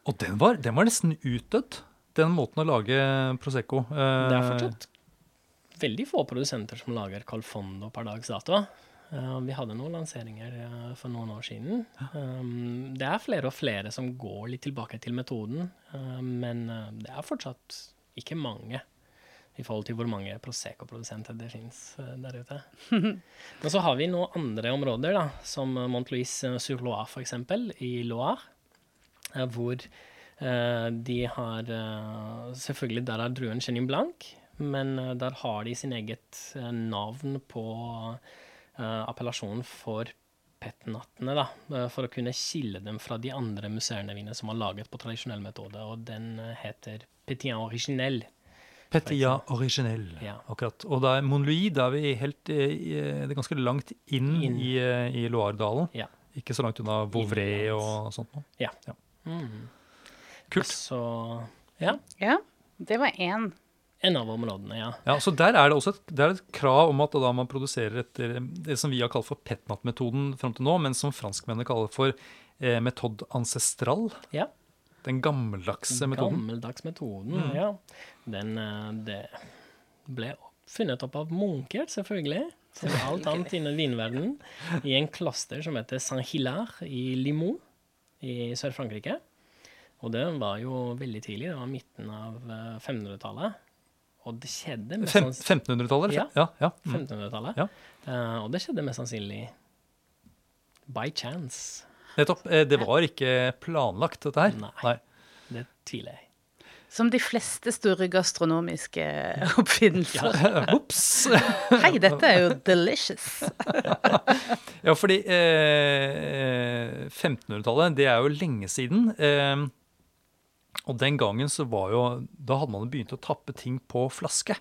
Og den var, den var nesten utdødd, den måten å lage Prosecco. Eh, Det er fortsatt veldig få produsenter som lager Calfondo per dags dato. Uh, vi hadde noen lanseringer uh, for noen år siden. Um, det er flere og flere som går litt tilbake til metoden, uh, men det er fortsatt ikke mange i forhold til hvor mange Prosecco-produsenter det fins der ute. Men så har vi noen andre områder, da, som Montlouis-sur-Loire f.eks., i Loire, hvor de har Selvfølgelig, der er druen Chenin Blanc, men eh, der har de sin eget eh, navn på eh, appellasjonen for petnattene, da, for å kunne skille dem fra de andre museene mine som er laget på tradisjonell metode, og den heter Petit Originel. Petia originell, Ja. akkurat. Og da er Monlouis, da er vi helt i, det er ganske langt inn, Inn. i, i Loire-dalen. Ja. Ikke så langt unna Vauvray og sånt noe. Ja. Ja. Mm. Kult. Så ja, Ja, det var én. En av områdene, ja. Ja, så Der er det også et, det er et krav om at da man produserer etter det som vi har kalt for petnat-metoden fram til nå, men som franskmennene kaller for eh, metode ancestral. Ja. Den gammeldagse metoden. Gammeldags metoden, Mm. ja. Den eh, det ble funnet opp av munker, selvfølgelig. Som alt annet innen vinverdenen. I en kloster som heter Saint-Hilaire i Limon i Sør-Frankrike. Og det var jo veldig tidlig. Det var midten av eh, 1500-tallet. Og det skjedde mest Fem, 1500-tallet? Ja. ja, ja. Mm. 1500-tallet. Ja. Uh, og det skjedde mest sannsynlig by chance. Nettopp. Eh, Det var ikke planlagt, dette her. Nei. Det tviler jeg. Som de fleste store gastronomiske oppfinnelser. Ops! Hei, dette er jo delicious. Ja, fordi eh, 1500-tallet, det er jo lenge siden. Eh, og den gangen så var jo Da hadde man begynt å tappe ting på flaske.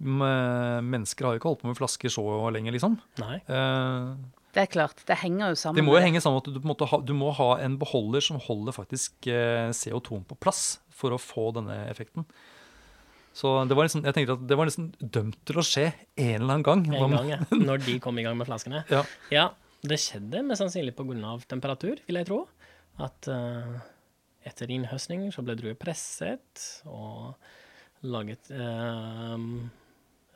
Mennesker har jo ikke holdt på med flasker så lenge, liksom. Nei. Uh, Det er klart, det henger jo sammen. det må jo henge sammen at du, på en måte ha, du må ha en beholder som holder faktisk eh, CO2-en på plass for å få denne effekten. Så det var liksom, jeg tenkte at det var liksom dømt til å skje en eller annen gang. En gang, ja. Når de kom i gang med flaskene. Ja. Ja, det skjedde mest sannsynlig pga. temperatur, vil jeg tro. At eh, etter innhøstning så ble druer presset og laget um,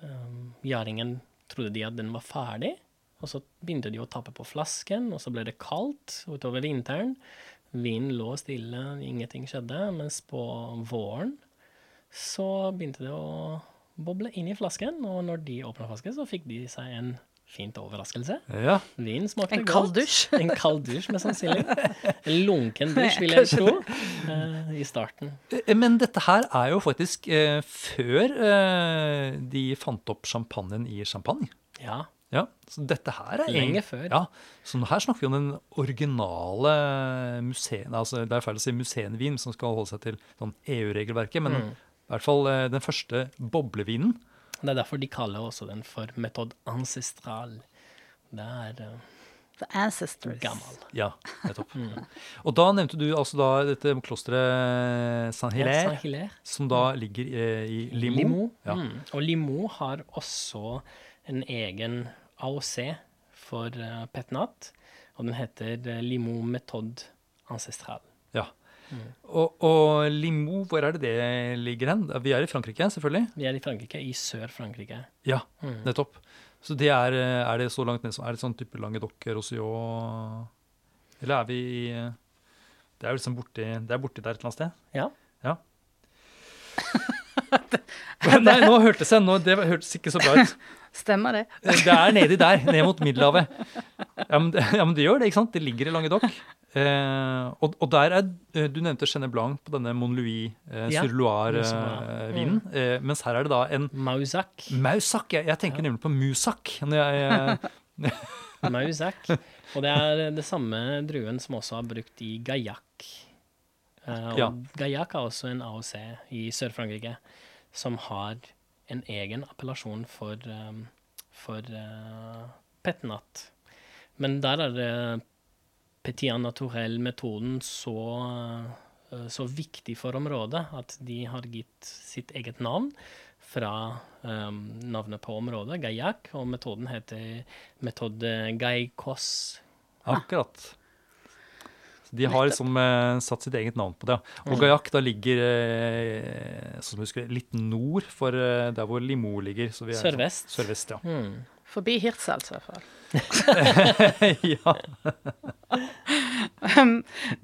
um, Gjæringen trodde de at den var ferdig, og så begynte de å tappe på flasken, og så ble det kaldt utover vinteren. Vinden lå stille, ingenting skjedde, mens på våren så begynte det å boble inn i flasken, og når de åpna flasken, så fikk de seg en fint overraskelse. Ja. Vin smakte En godt. kald dusj. En kald dusj, mest sannsynlig. En lunken dusj, vil jeg tro, uh, i starten. Eh, Men dette her er jo faktisk uh, før uh, de fant opp champagnen i champagne. Ja, Ja, så dette her er Lenge en, før. Ja, så her snakker vi om den originale museen, altså det er feil å si museenvin som skal holde seg til sånn EU-regelverket, men Mm. i hvert fall eh, den første boblevinen. Det er derfor de kaller også den for metod ancestral. Det er uh, The ancestors. gammel. Ja, nettopp. Mm. Og da nevnte du altså da dette klosteret Ja, Saint-Hilaire, Saint-Hilaire. som da ligger eh, i Limo. Limo. Ja. Mm. Og Limo har også en egen AOC for uh, Petnat, og den heter Limo Metod Ancestral. Ja. Og, og Limoux, hvor er det det ligger hen? Vi er i Frankrike, selvfølgelig. Vi er i Frankrike, i Sør-Frankrike. Ja, Mm. nettopp. Så det er, er det så langt ned som Er det sånn type Languedoc, Roussillon Eller er vi i Det er liksom borti Det er borti der et eller annet sted? Ja. Ja. Nei, nå hørtes jeg nå, Det hørtes ikke så bra ut. Stemmer det? Det er nedi der, ned mot Middelhavet. Ja men, det, ja, men det gjør det, ikke sant? Det ligger i Languedoc. Eh, og, og der er eh, Du nevnte Chenet Blanc på denne Monlouis eh, Ja, sur Mm. Loire-vinen. Eh, mens her er det da en Mausac. Mausac. Jeg, jeg tenker nemlig på Musak. Når jeg, eh, Mausac. Og det er det samme druen som også har brukt i Gaillac. Eh, og Ja. Gaillac er også en AOC i Sør-Frankrike som har en egen appellasjon for, um, for uh, petnat. Men der er det Petit naturell-metoden så, uh, så viktig for området at de har gitt sitt eget navn fra um, navnet på området, Gaillac, og metoden heter metode Gaikos. akkurat. De har liksom eh, satt sitt eget navn på det. Og Mm. Gaillac da ligger eh, som husker, litt nord for eh, der hvor Limo ligger. så vi er sånn- Sørvest. Sørvest, ja. Mm. Forbi Hirtshals, i hvert fall. ja.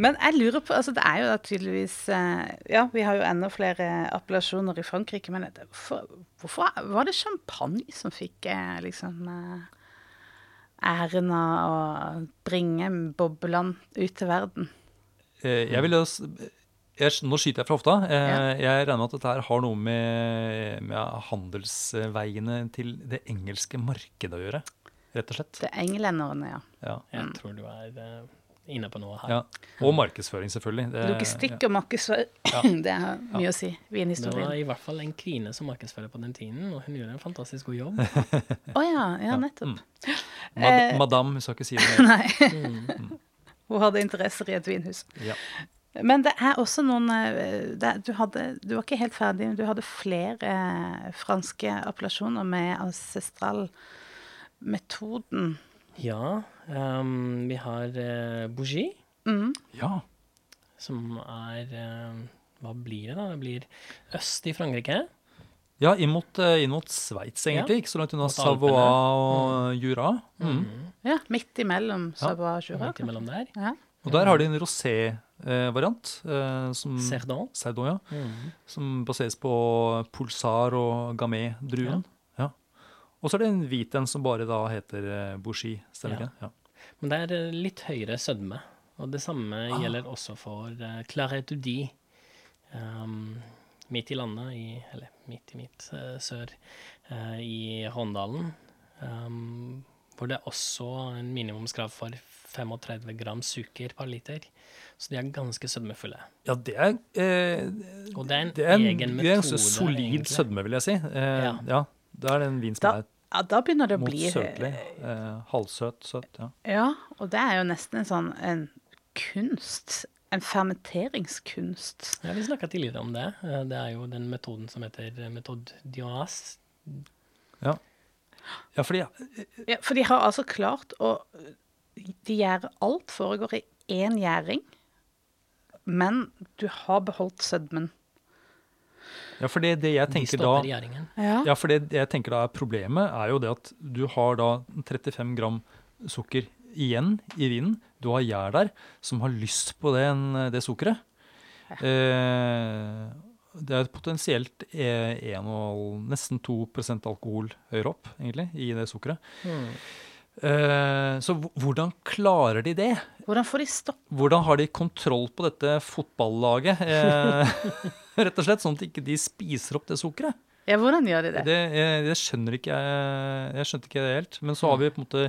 Men jeg lurer på altså Det er jo da tydeligvis eh, Ja, vi har jo enda flere appellasjoner i Frankrike, men hvorfor, hvorfor var det champagne som fikk eh, liksom eh, æren av å bringe boblene ut til verden? Eh, Jeg vil jeg, Nå skyter jeg fra hofta. Jeg, Jeg regner med at dette her har noe med, med handelsveiene til det engelske markedet å gjøre. Rett og slett. Det er englenderne, ja. Ja. Jeg tror du er eh, inne på noe her. ja. Og markedsføring, selvfølgelig. Det- Logistikk og markedsføring, det har mye å si. Det var i hvert fall en kvinne som markedsfører på den tiden, og hun gjorde en fantastisk god jobb. Å ja, ja, nettopp. Mad Eh. Madame, hun skal ikke si det. Nei. Mm. Hun hadde interesser i et vinhus. Ja. Men det er også noen eh, det, du, hadde, du var ikke helt ferdig. men Du hadde flere eh, franske appellasjoner med ancestralmetoden. Ja, Um, vi har uh, Bougie, Mm. ja. som er uh, Hva blir det, da? Det blir øst i Frankrike. Ja, inn mot, eh, inn mot Sveits, egentlig. Ikke så langt unna Savoie og og Jura. Mm. Ja, midt imellom Ja. Savoie og Jura. Midt imellom der. Ja. Og der har de en rosé-variant. Eh, Cerdon. Cerdon, ja. Mm. Som baseres på Pulsar og Gamay-druen. Ja. Og så er det en hvit en som bare da heter eh, Bouchy. Stemmer Ja. ikke? Ja. Men det er eh, litt høyere sødme. Og det samme Ah. gjelder også for uh, Claret du Di. Um, midt i landet, i, eller midt i midt uh, sør, uh, i Håndalen. Um, hvor det er også en minimumskrav for 35 gram sukker per liter. Så de er ganske sødmefulle. ja, det er, eh, Og det er en det er en, egen det er en solid egentlig. sødme, vil jeg si. Eh, Ja. ja. Da er det en vin som Da, er ja, da begynner det å mot bli søtlig. Eh, halvsøt, søt. Ja. Ja, og det er jo nesten en sånn en kunst. En fermenteringskunst. Ja, Vi snakka tidligere om det. Eh, Det er jo den metoden som heter eh, metode Dioas. Ja. ja, fordi Ja, for de har altså klart å De gjør alt foregår i én gjæring, men du har beholdt sødmen. Ja, for det, det jeg tenker da. Ja. Ja, for det jeg tenker da er problemet, er jo det at du har da 35 gram sukker igjen i vinen. Du har gjær der som har lyst på det, det sukkeret. Eh, det er potensielt eh, 1,5, nesten 2 alkohol høyere opp, egentlig, i det sukkeret. Mm. Eh, så hvordan klarer de det? Hvordan får de stopp? Hvordan har de kontroll på dette fotballaget? Eh, rett og slett, sånn at ikke de spiser opp det sukkeret. Ja, hvordan gjør de det? Det, jeg, det skjønner ikke jeg Jeg skjønte ikke det helt. Men så har vi på en måte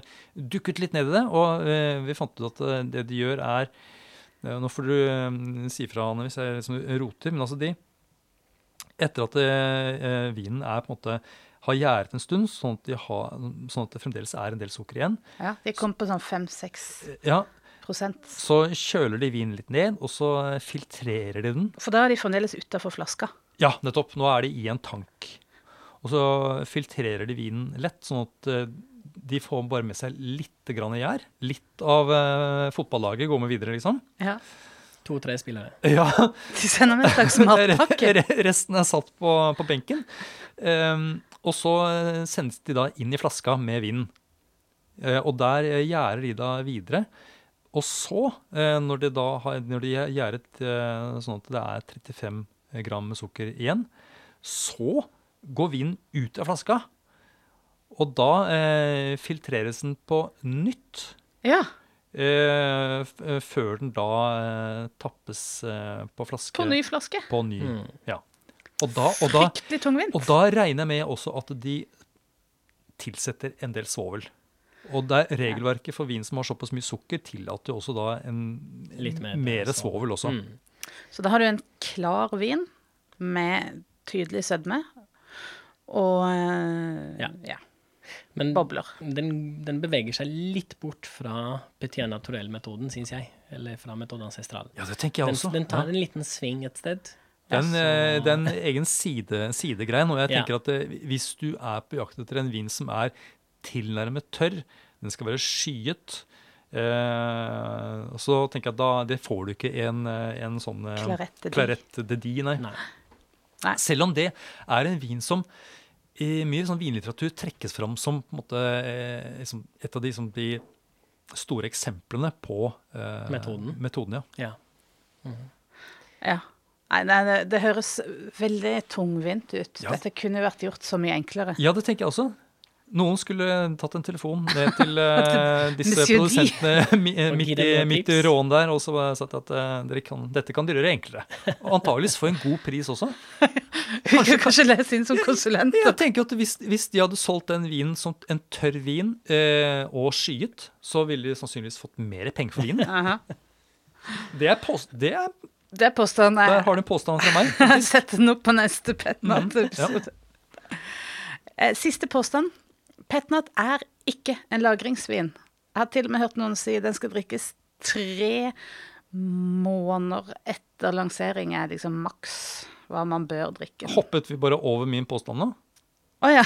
dukket litt ned i det, og eh, vi fant ut at eh, det de gjør, er eh, Nå får du eh, si fra, Anne, hvis jeg liksom roter, men altså de Etter at eh, vinen er på en måte har gjæret en stund, sånn at, de har, sånn at det fremdeles er en del sukker igjen, Ja, De kom på sånn 5-6 ja, prosent. så kjøler de vinen litt ned, og så filtrerer de den. For da er de fremdeles utafor flaska. Ja, nettopp. Nå er de i en tank. Og så filtrerer de vinen lett, sånn at eh, de får bare med seg litt grann gjær. Litt av eh, fotballaget går med videre, liksom. Ja. To-tre spillere. Ja, De sender med en slags matpakke. resten er satt på, på benken. Ehm, og så eh, sendes de da inn i flaska med vinen. Eh, og der eh, gjærer de da videre. Og så, eh, når de da har når de gjæret eh, sånn at det er 35 gram med sukker igjen, så går vinen ut av flaska. Og da eh, filtreres den på nytt. Ja, Eh, f før den da eh, tappes eh, på flaske. på ny flaske. På ny, Mm. ja. Og da, og, da, Fryktelig tungvint. og da regner jeg med også at de tilsetter en del svovel. Og det er regelverket for vin som har såpass mye sukker, tillater jo også da en Litt mer mer svovel. svovel også. Mm. Så da har du en klar vin med tydelig sødme og Ja. ja. Men bobler. den, den beveger seg litt bort fra Petit naturell-metoden, syns jeg. Eller fra metoden ancestral. Ja, det tenker jeg Den, også. den tar ja. en liten sving et sted. Det er en, egen side, sidegrein. Og jeg Ja. tenker at eh, hvis du er på jakt etter en vin som er tilnærmet tørr, den skal være skyet, eh, så tenker jeg at da det får du ikke en, eh, en sånn Clarette Claret de Di, nei. Nei. Selv om det er en vin som i mye sånn vinlitteratur trekkes fram som måte, eh, liksom et av de, som de store eksemplene på eh, Metoden. metoden ja. Ja. Ja. Nei, nei det, det høres veldig tungvint ut. Ja. Dette kunne vært gjort så mye enklere. ja, det tenker jeg også. Noen skulle tatt en telefon ned til uh, disse produsentene eh, midt i, midt i råen der, og så sagt at uh, dere kan, dette kan dere gjøre enklere. Og antageligvis få en god pris også. Kanskje, kan kanskje lese inn som konsulent. Jeg tenker at hvis, hvis de hadde solgt den vinen som en tørr vin uh, og skyet, så ville de sannsynligvis fått mer penger for vinen. Det er, post, det er Det er påstanden. Der har du en påstand fra meg. Sett den opp på neste Petnat-episode. Mm, Eh, Siste påstand. Petnat er ikke en lagringsvin. Jeg har til og med hørt noen si den skal drikkes tre måneder etter lansering er liksom maks hva man bør drikke. Hoppet vi bare over min påstand nå? ja.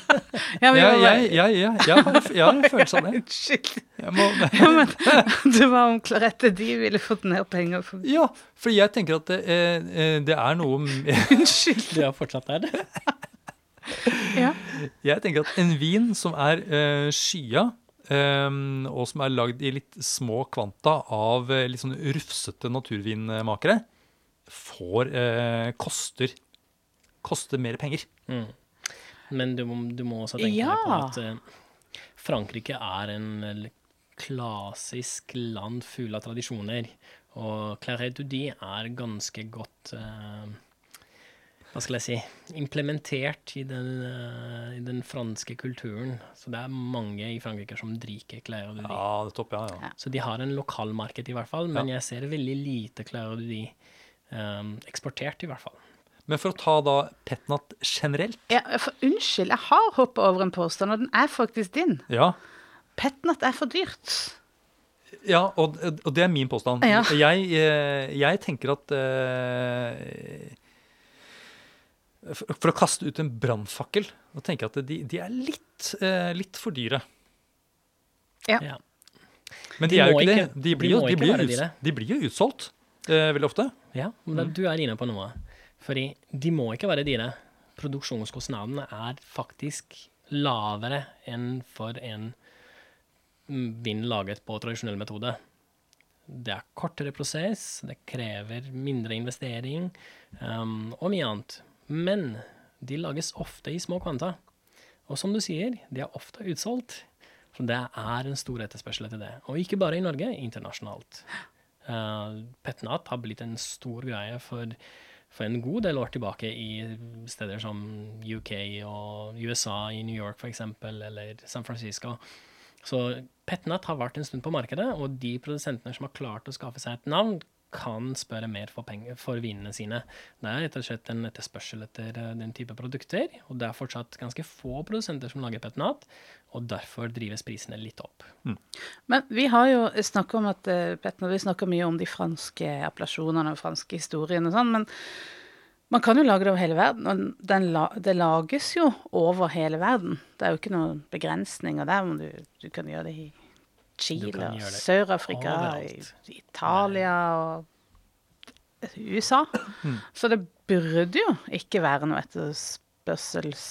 Ja, Ja, ja, bare- jeg, har, en følelse av det. Unnskyld. Må, Ja, men det var om Clarette de ville fått mer penger for ja, for jeg tenker at det, eh, eh, det er noe Unnskyld. Du er fortsatt der? Ja. Jeg tenker at en vin som er eh, skya, um, og som er lagd i litt små kvanta av uh, litt sånn rufsete naturvinmakere, får uh, koster koster mer penger. Mm. Men du, må- du må også tenke Ja. deg på at eh, Frankrike er en klassisk land full av tradisjoner. Og Claret du Di er ganske godt uh, Hva skal jeg si implementert i den, uh, i den franske kulturen. Så det er mange i Frankrike som drikker Claret du Di. Ja, det topp, ja, ja. Så de har en lokalmarked i hvert fall, men jeg ser veldig lite Claret du Di eh, eksportert, i hvert fall. Men for å ta da Petnat generelt Ja, for unnskyld, jeg har hoppa over en påstand, og den er faktisk din. Ja, Petnat er for dyrt. ja og, og det er min påstand. Ja. Jeg, eh, jeg tenker at eh, for, for å kaste ut en brannfakkel, da tenker jeg at de, de er litt, eh, litt for dyre. Ja. Men de, De er jo ikke det. De blir jo, de blir jo, blir utsolgt eh, veldig ofte. Ja, men da, du er inne på noe. Fordi de må ikke være dyre. Produksjonskostnadene er faktisk lavere enn for en vin laget på tradisjonell metode. Det er kortere prosess, det krever mindre investering um, og mye annet. Men de lages ofte i små kvanta. Og som du sier, de er ofte utsolgt. Så det er en stor etterspørsel etter det. Og ikke bare i Norge, internasjonalt. Uh, Petnat har blitt en stor greie for, for en god del år tilbake i steder som UK og USA, i New York f.eks., eller San Francisco. Så Petnat har vært en stund på markedet, og de produsentene som har klart å skaffe seg et navn, kan spørre mer for, penger, for vinene sine. Det er rett og slett en etterspørsel etter eh, den type produkter, og det er fortsatt ganske få produsenter som lager Petnat, og derfor drives prisene litt opp. Men vi har jo snakka om at uh, Petnat, vi snakker mye om de franske appellasjonene og franske historiene og sånn, men man kan jo lage det over hele verden. Og den la, det lages jo over hele verden. Det er jo ikke noen begrensninger der. Men du, du kan gjøre det i Chile, Sør-Afrika, Italia og USA. Så det burde jo ikke være noe etterspørsels...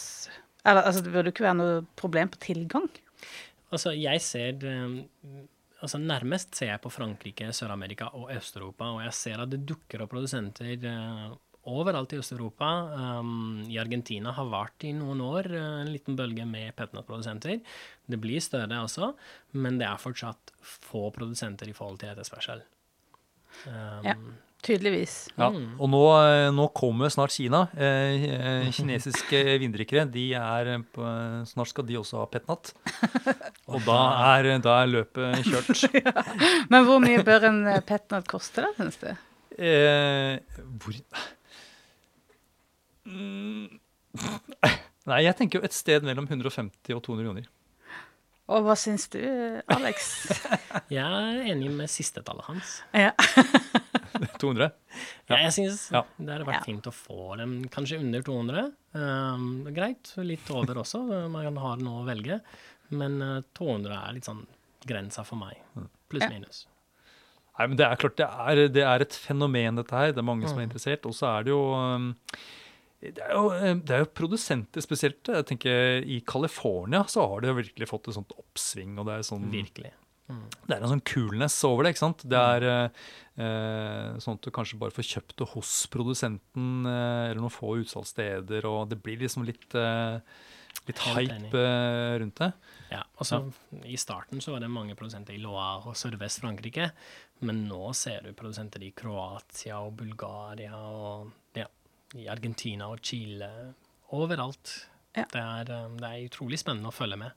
Eller altså, det burde ikke være noe problem på tilgang. Altså, jeg ser eh, altså Nærmest ser jeg på Frankrike, Sør-Amerika og Øst-Europa, og jeg ser at det dukker opp produsenter eh, overalt i Øst-Europa. Um, I Argentina har vært i noen år eh, en liten bølge med petnat-produsenter. Det blir større også, men det er fortsatt få produsenter i forhold til etterspørsel. Um, Ja. Tydeligvis. Ja. Og nå, eh, nå kommer snart Kina. Eh, kinesiske vindrikkere de er på, Snart skal de også ha petnat. Og da er, da er løpet kjørt. Men hvor mye bør en petnat koste, da, synes du? Eh, hvor Mm. Nei, jeg tenker jo et sted mellom 150 og 200 kroner. Og hva syns du, Alex? jeg er enig med sistetallet hans. ja. 200? Ja, jeg synes Ja. det hadde vært Ja. fint å få dem kanskje under 200. Um, greit, litt over også, man har noe å velge. Men eh, 200 er litt sånn grensa for meg. Pluss Ja. minus. Nei, men det er klart, det er, det er et fenomen, dette her. Det er mange som er interessert. Og så er det jo um, det er jo, eh, det er jo produsenter spesielt. Jeg tenker I California så har det virkelig fått et sånt oppsving. og Det er, sånn, Virkelig. det er en sånn coolness over det. ikke sant? Det er eh, eh, sånn at du kanskje bare får kjøpt det hos produsenten eh, eller noen få utsalgssteder. og Det blir liksom litt, eh, litt hype rundt det. Ja, og så I starten så var det mange produsenter i Loire og sørvest Frankrike, men nå ser du produsenter i Kroatia og Bulgaria og ja, i Argentina og Chile. Overalt. Ja. Det, er, um, det er utrolig spennende å følge med.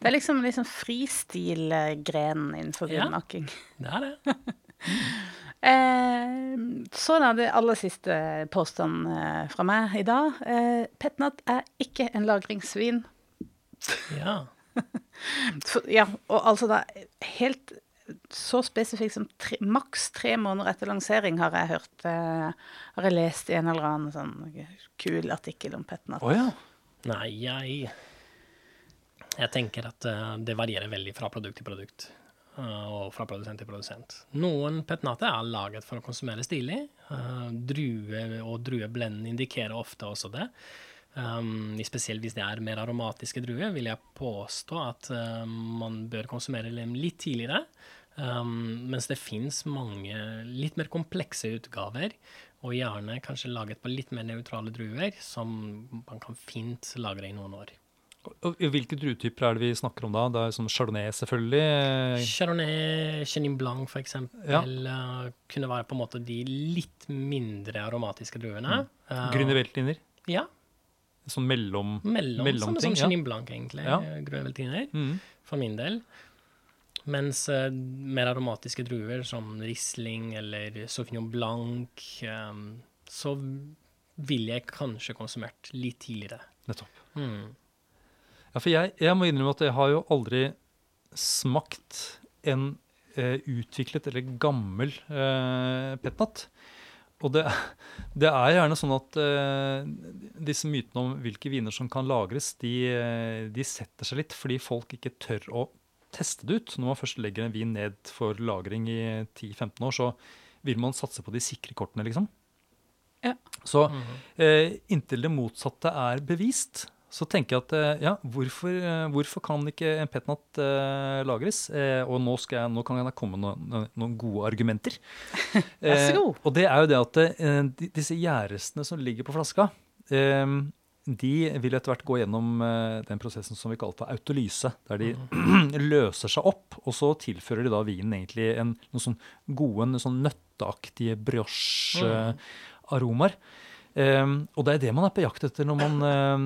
Det er liksom, liksom fristil-grenen innenfor Ja. Det er det. Eh, så da, det aller siste påstanden eh, fra meg i dag. Eh, Petnat er ikke en lagringsvin. Ja. For, ja, og altså da helt så spesifikt som tre, maks tre måneder etter lansering har jeg hørt eh, Har jeg lest i en eller annen sånn kul artikkel om Petnat. Oh, ja. Nei, jeg Jeg tenker at uh, det varierer veldig fra produkt til produkt. Uh, og fra produsent til produsent. Noen petnater er laget for å konsumere stilig. Uh, drue og drueblenden indikerer ofte også det. Um, spesielt hvis det er mer aromatiske druer, vil jeg påstå at um, man bør konsumere dem litt tidligere. Um, mens det fins mange litt mer komplekse utgaver, og gjerne kanskje laget på litt mer nøytrale druer, som man kan fint lagre i noen år. Og Hvilke druetyper er det vi snakker om da? Det er sånn Chardonnay, selvfølgelig. Chardonnay, Chenin Blanc eksempel, Ja. eh, kunne være på en måte de litt mindre aromatiske druene. Mm. Grüne Veltliner. Ja, Sånn mellom, mellom, sånn mellomting. sånn Chenin Blanc egentlig, Ja. Grøveltiner, Mm. for min del. Mens uh, mer aromatiske druer som Riesling eller Sauvignon Blanc, um, så ville jeg kanskje konsumert litt tidligere. Nettopp. Mm. Ja, for jeg, jeg må innrømme at jeg har jo aldri smakt en eh, utviklet eller gammel eh, petnat. Og det, det er gjerne sånn at uh, disse mytene om hvilke viner som kan lagres, de, eh, de setter seg litt fordi folk ikke tør å teste det ut. Når man først legger en vin ned for lagring i 10-15 år, så vil man satse på de sikre kortene, liksom. Ja. Så eh, inntil det motsatte er bevist, så tenker jeg at eh, ja, hvorfor, eh, hvorfor kan ikke en petnat eh, lagres? Eh, og nå, jeg, nå kan jeg komme med noen, noen gode argumenter. Vær så Eh, god. og det er jo det at eh, de, disse gjærrestene som ligger på flaska, eh, de vil etter hvert gå gjennom eh, den prosessen som vi for autolyse, der de løser seg opp, og så tilfører de da vinen egentlig en, noen sånn gode, noen sånn nøtteaktige brioche-aromaer. Um, og det er det man er på jakt etter når man eh,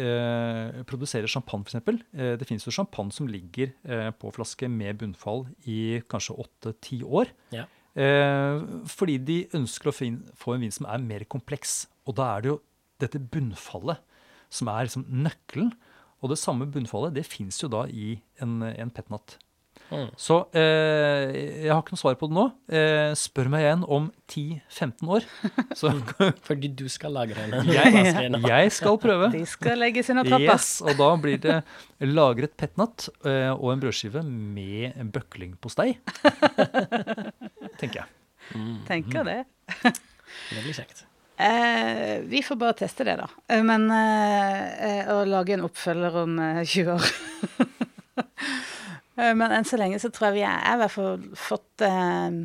uh, produserer champagne, f.eks. Uh, det finnes jo champagne som ligger uh, på flaske med bunnfall i kanskje åtte-ti år. Ja. Eh, fordi de ønsker å fin- få en vin som er mer kompleks. Og da er det jo dette bunnfallet som er liksom nøkkelen. Og det samme bunnfallet det fins jo da i en, en petnat. Mm. Så eh, jeg har ikke noe svar på det nå. Eh, spør meg igjen om 10-15 år. Så Fordi du skal lagre en. jeg, jeg skal prøve. De skal legges sine trapper. Yes, og da blir det lagret petnat eh, og en brødskive med bøklingpostei. Tenker jeg. Mm. Tenker det. Det blir kjekt. Eh, vi får bare teste det, da. Eh, Men eh, eh, å lage en oppfølger om eh, 20 år Eh, Men enn så lenge så tror jeg vi er, jeg har i hvert fall fått eh,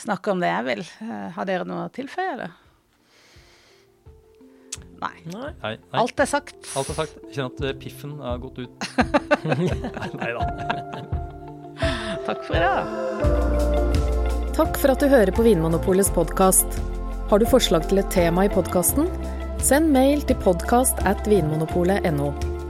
snakke om det jeg vil. Eh, har dere noe å tilføye, eller? Nei. Nei. Nei, nei. Alt er sagt. Alt er sagt. Jeg kjenner at eh, piffen har gått ut. nei da. Takk for i dag. Takk for at du hører på Vinmonopolets podkast. Har du forslag til et tema i podkasten? Send mail til podkast at vinmonopolet.no.